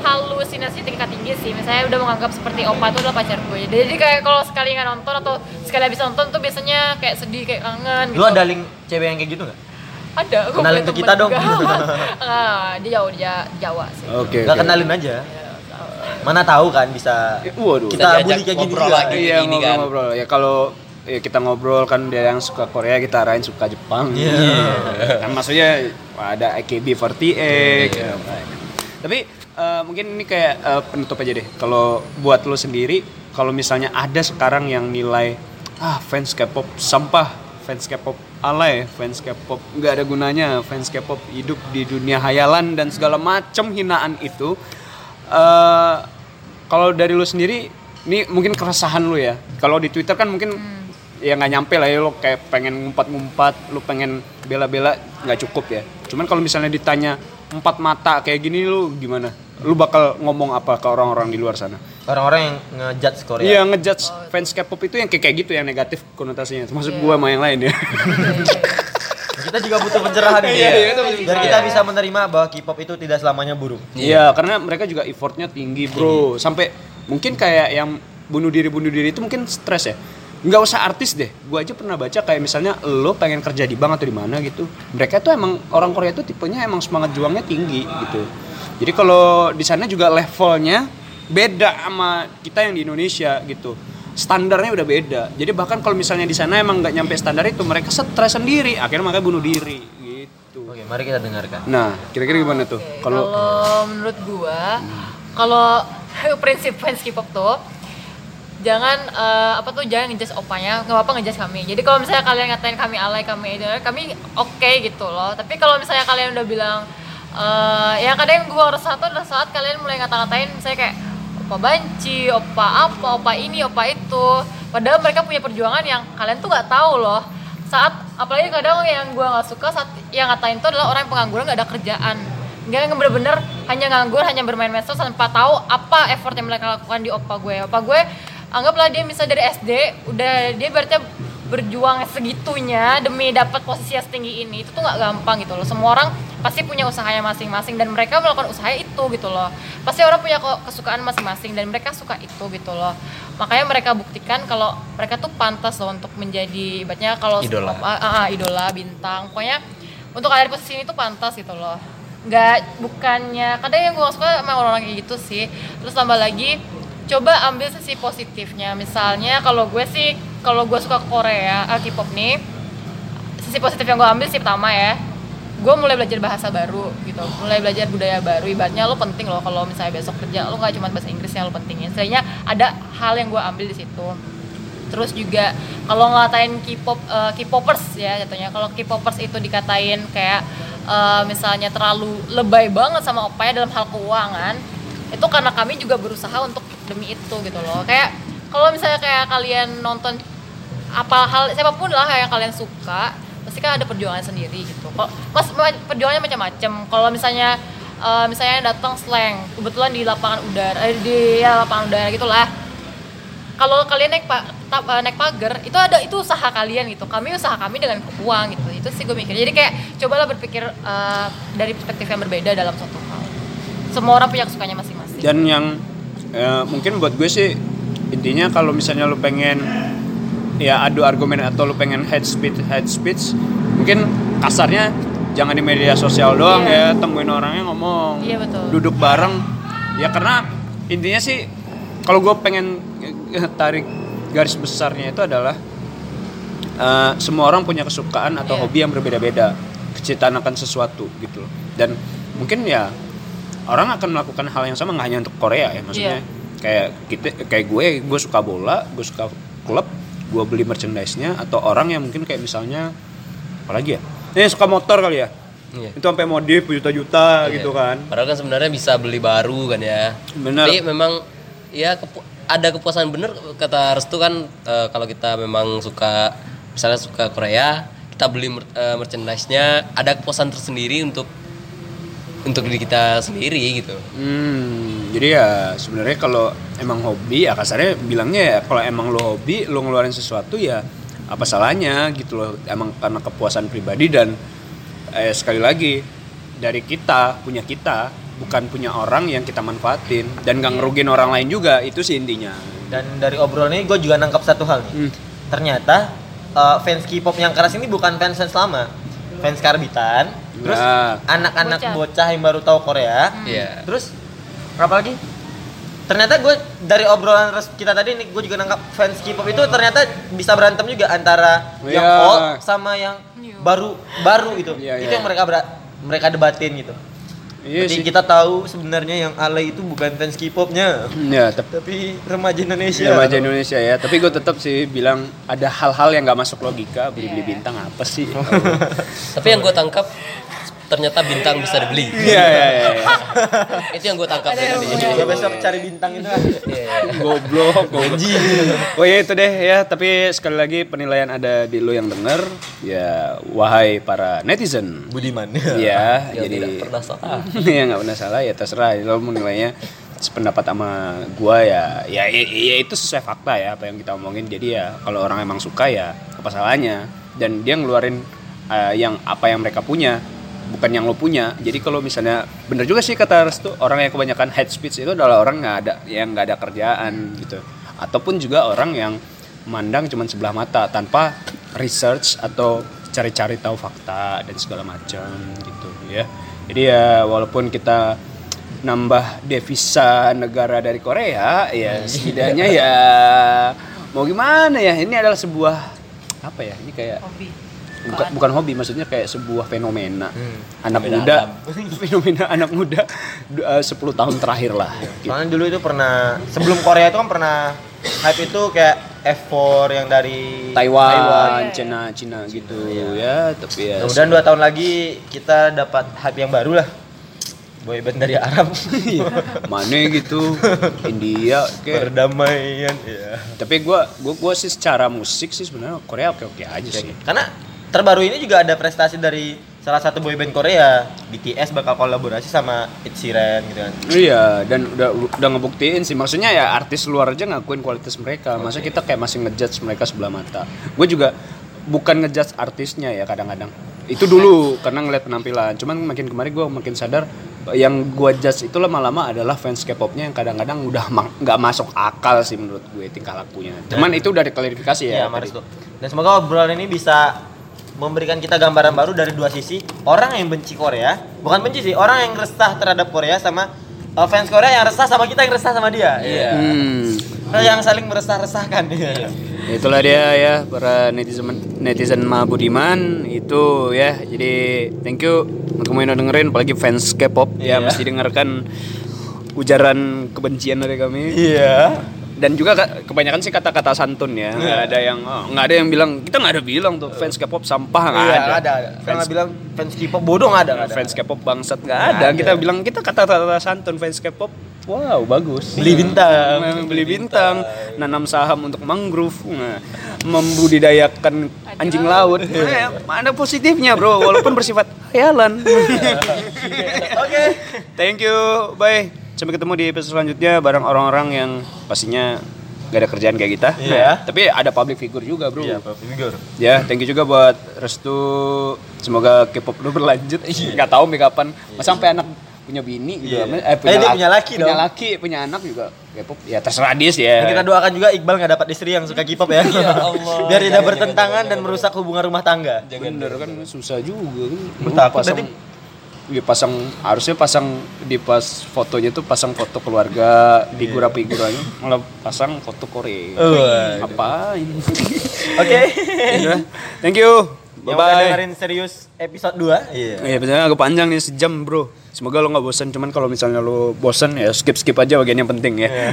halusinasi tingkat tinggi sih misalnya udah menganggap seperti opa itu adalah pacar gue jadi kayak kalau sekali nggak nonton atau sekali habis nonton tuh biasanya kayak sedih kayak kangen gitu Lu ada link cewek yang kayak gitu nggak? ada Kenalin ke kita dong. juga. ah, dia jauh dia Jawa sih Oke. Gak oke. kenalin aja. Mana tahu kan bisa Eh, Waduh. kita bully kayak gini ngobrol juga. lagi. Iya ini kan. ngobrol-ngobrol ya kalau ya kita ngobrol kan dia yang suka Korea kita arahin suka Jepang. Iya. Kan maksudnya ada AKB48 gitu. Tapi eh, mungkin ini kayak eh, penutup aja deh. Kalau buat lo sendiri kalau misalnya ada sekarang yang nilai ah fans K-pop sampah, fans K-pop alay, fans K-pop nggak ada gunanya, fans K-pop hidup di dunia hayalan dan segala macam hinaan itu. Eh kalau dari lu sendiri, ini mungkin keresahan lu ya. Kalau di Twitter kan mungkin ya nggak nyampe lah ya lo kayak pengen ngumpat-ngumpat, lu pengen bela-bela nggak cukup ya. Cuman kalau misalnya ditanya empat mata kayak gini lu gimana? Lu bakal ngomong apa ke orang-orang di luar sana? Orang-orang yang ngejudge Korea. Iya ngejudge fans K-pop itu yang kayak kayak gitu yang negatif konotasinya. Termasuk gua sama yang lain ya. Kita juga butuh pencerahan nih. Iya, iya, Biar kita bisa menerima bahwa K-pop itu tidak selamanya buruk. Iya, karena mereka juga effortnya tinggi, bro. Sampai mungkin kayak yang bunuh diri bunuh diri itu mungkin stres ya. nggak usah artis deh gue aja pernah baca kayak misalnya lo pengen kerja di bank atau di mana gitu mereka tuh emang orang Korea tuh tipenya emang semangat juangnya tinggi gitu jadi kalau di sana juga levelnya beda sama kita yang di Indonesia gitu standarnya udah beda. Jadi bahkan kalau misalnya di sana emang nggak nyampe standar itu mereka stres sendiri. Akhirnya makanya bunuh diri gitu. Oke, mari kita dengarkan. nah kira-kira gimana tuh? Kalau kalau menurut gua, kalau prinsip fans K-pop tuh jangan eh, apa tuh jangan ngejudge opanya nggak apa-apa ngejudge kami. Jadi kalau misalnya kalian ngatain kami alay kami itu kami oke gitu loh. Tapi kalau misalnya kalian udah bilang eh ya kadang gue resah tuh adalah saat kalian mulai ngata-ngatain saya kayak opa banci opa apa opa ini opa itu. Padahal mereka punya perjuangan yang kalian tuh nggak tahu loh. Saat apalagi kadang yang gue nggak suka saat yang ngatain itu adalah orang yang pengangguran nggak ada kerjaan. Nggak yang bener-bener hanya nganggur hanya bermain medsos tanpa tahu apa effort yang mereka lakukan di opa gue. Opa gue anggaplah dia misal dari SD udah dia berarti berjuang segitunya demi dapat posisi yang setinggi ini itu tuh nggak gampang gitu loh. Semua orang pasti punya usahanya masing-masing dan mereka melakukan usaha itu gitu loh. Pasti orang punya kok kesukaan masing-masing dan mereka suka itu gitu loh. Makanya mereka buktikan kalau mereka tuh pantas loh untuk menjadi ibaratnya kalau Idola. ah, ah, ah, idola bintang. Pokoknya untuk ada di posisi ini tuh pantas gitu loh. Nggak bukannya kadang yang gue suka sama orang-orang kayak gitu sih. Terus tambah lagi coba ambil sisi positifnya. Misalnya kalau gue sih kalau gue suka Korea ah, K-pop nih sisi positif yang gue ambil sih pertama ya gue mulai belajar bahasa baru gitu. Mulai belajar budaya baru. Ibaratnya lo penting loh kalau misalnya besok kerja. Lo nggak cuma bahasa Inggris yang lo pentingin. Istilahnya ada hal yang gue ambil di situ. Terus juga kalau ngatain K-pop eh, K-popers ya jatuhnya kalau K-popers itu dikatain kayak eh, misalnya terlalu lebay banget sama opaya dalam hal keuangan itu karena kami juga berusaha untuk demi itu gitu loh. Kayak kalau misalnya kayak kalian nonton apa hal siapa pun lah yang kalian suka pasti kan ada perjuangan sendiri gitu. Kok mas ma- perjuangannya macam-macam. Kalau misalnya eh, misalnya datang slang kebetulan di lapangan udara eh, di ya, lapangan udara gitulah. Kalau kalian naik pa, eh, naik pagar itu ada itu usaha kalian gitu. Kami usaha kami dengan uang gitu. Itu sih gue mikir. Jadi kayak cobalah berpikir eh, dari perspektif yang berbeda dalam suatu hal semua orang punya kesukaannya masing-masing dan yang eh, mungkin buat gue sih intinya kalau misalnya lu pengen ya adu argumen atau lu pengen head speech head speech mungkin kasarnya jangan di media sosial doang Iya. ya temuin orangnya ngomong Iya, betul. duduk bareng ya karena intinya sih kalau gue pengen tarik garis besarnya itu adalah eh, semua orang punya kesukaan atau Iya. hobi yang berbeda-beda kecintaan akan sesuatu gitu loh dan mungkin ya orang akan melakukan hal yang sama nggak hanya untuk Korea ya maksudnya Iya. kayak kita kayak gue gue suka bola gue suka klub gue beli merchandise-nya atau orang yang mungkin kayak misalnya apalagi ya ini suka motor kali ya Iya. itu sampai modif juta-juta Iya. gitu kan Padahal kan sebenarnya bisa beli baru kan ya. Bener. Tapi memang ya kepu- ada kepuasan bener kata Restu kan eh, kalau kita memang suka misalnya suka Korea, kita beli mer- eh, merchandise-nya ada kepuasan tersendiri untuk untuk diri kita sendiri gitu. Hmm, jadi ya sebenarnya kalau emang hobi ya kasarnya bilangnya ya kalau emang lo hobi lo ngeluarin sesuatu ya apa salahnya gitu loh emang karena kepuasan pribadi dan eh, sekali lagi dari kita punya kita bukan punya orang yang kita manfaatin dan nggak ngerugin orang lain juga itu sih intinya Dan dari obrolan ini gue juga nangkap satu hal nih. Hmm. Ternyata uh, fans K-pop yang keras ini bukan fans fans lama, fans karbitan. Terus Nah. anak-anak Bocah. bocah yang baru tahu Korea. Iya. Terus apa lagi? Ternyata gue dari obrolan kita tadi nih gue juga nangkap fans K-pop itu ternyata bisa berantem juga antara yang Iya. old sama yang New. baru baru itu. Iya, itu iya. yang mereka mereka debatin gitu. Iya Jadi sih kita tahu sebenarnya yang alay itu bukan fans K-popnya, ya tapi tapi remaja Indonesia. remaja Indonesia ya tapi gue tetap sih bilang ada hal-hal yang nggak masuk logika beli-beli Iya. bintang apa sih Tapi yang gue tangkap ternyata bintang bisa dibeli. iya iya iya Itu yang gue tangkap dari tadi. Ya besok cari bintang itu. Iya. goblok goblok oh ya itu deh ya tapi sekali lagi penilaian ada di lo yang denger ya wahai para netizen Budiman. ya Yang jadi tidak pernah salah. ya nggak pernah salah ya terserah lo mau nilainya sependapat sama gua ya ya, ya ya itu sesuai fakta ya apa yang kita omongin jadi ya kalau orang emang suka ya apa salahnya dan dia ngeluarin eh, yang apa yang mereka punya bukan yang lo punya. Jadi kalau misalnya bener juga sih kata Restu orang yang kebanyakan head speech itu adalah orang nggak ada yang nggak ada kerjaan gitu. Ataupun juga orang yang memandang cuman sebelah mata tanpa research atau cari-cari tahu fakta dan segala macam gitu ya. Jadi ya walaupun kita nambah devisa negara dari Korea ya setidaknya ya mau gimana ya ini adalah sebuah apa ya ini kayak hobi bukan, bukan hobi maksudnya kayak sebuah fenomena. Anak Fenomena muda. alam. fenomena anak muda eh, 10 tahun terakhir lah gitu. Soalnya dulu itu pernah sebelum Korea itu kan pernah hype itu kayak F4 yang dari Taiwan, Cina, Cina gitu ya tapi ya Kemudian dua tahun lagi kita dapat hype yang baru lah. Boyband dari Arab. mana gitu? India kayak Perdamaian ya. tapi gua gua gua sih secara musik sih sebenarnya Korea oke oke aja sih. Karena terbaru ini juga ada prestasi dari salah satu boyband Korea. BTS bakal kolaborasi sama Ed Sheeran gitu kan. Iya, dan udah udah ngebuktiin sih. Maksudnya ya artis luar aja ngakuin kualitas mereka. Masa kita kayak masih ngejudge mereka sebelah mata. Gue juga bukan ngejudge artisnya ya kadang-kadang. Itu dulu karena ngeliat penampilan. Cuman makin kemarin gue makin sadar yang gue judge itu lama-lama adalah fans K-popnya yang kadang-kadang udah ma- nggak masuk akal sih menurut gue tingkah lakunya. Cuman itu udah diklarifikasi ya. Iya, Maris tuh. Dan semoga obrolan ini bisa memberikan kita gambaran baru dari dua sisi. Orang yang benci Korea, bukan benci sih, orang yang resah terhadap Korea sama uh, fans Korea yang resah sama kita yang resah sama dia. Iya. Hmm. Nah, yang saling meresah-resahkan. Iya. Itulah dia ya para netizen netizen Ma Budiman itu ya. Jadi thank you untuk yang udah dengerin apalagi fans K-pop ya Iya. mesti dengarkan ujaran kebencian dari kami. Iya. Dan juga ka- kebanyakan sih kata-kata santun ya. Nggak ada yang oh, nggak ada yang bilang kita nggak ada bilang tuh fans K-pop sampah nggak Iya, ada. nggak ada. Fans, bilang fans K-pop bodoh nggak ada. fans K-pop bangsat nggak ada. ada. Kita bilang kita kata-kata santun fans K-pop. Wow, bagus. Beli bintang. Nah, beli bintang, nanam saham untuk mangrove, nah, membudidayakan anjing laut. Nah, ada positifnya, Bro, walaupun bersifat khayalan. Oke. Thank you. Bye. Sampai ketemu di episode selanjutnya bareng orang-orang yang pastinya gak ada kerjaan kayak kita. Iya. Nah, tapi ada public figure juga, Bro. Iya, Pak Figure. Ya, thank you juga buat Restu. Semoga K-pop lu berlanjut. Gak tahu nih kapan. Masa sampai anak punya bini gitu. Iya. Eh, Eh, dia punya laki punya dong. laki, punya anak juga K-pop. Ya terserah dia sih ya. Dan kita doakan juga Iqbal nggak dapat istri yang suka K-pop ya. Biar tidak bertentangan dan merusak hubungan rumah tangga. Bener kan susah juga kan. Lu Takut pasang, Iya harusnya pasang di pas fotonya tuh pasang foto keluarga figura-figuranya malah pasang foto Korea. Waduh. Apain? Oke. Udah. Thank you. Yang Bye udah bye. dengerin serius episode 2. Iya. Iya, biasanya agak panjang nih sejam, Bro. Semoga lo nggak bosan. Cuman kalau misalnya lo bosan ya skip skip aja bagian yang penting ya.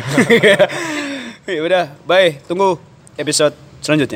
ya udah, bye. Tunggu episode selanjutnya.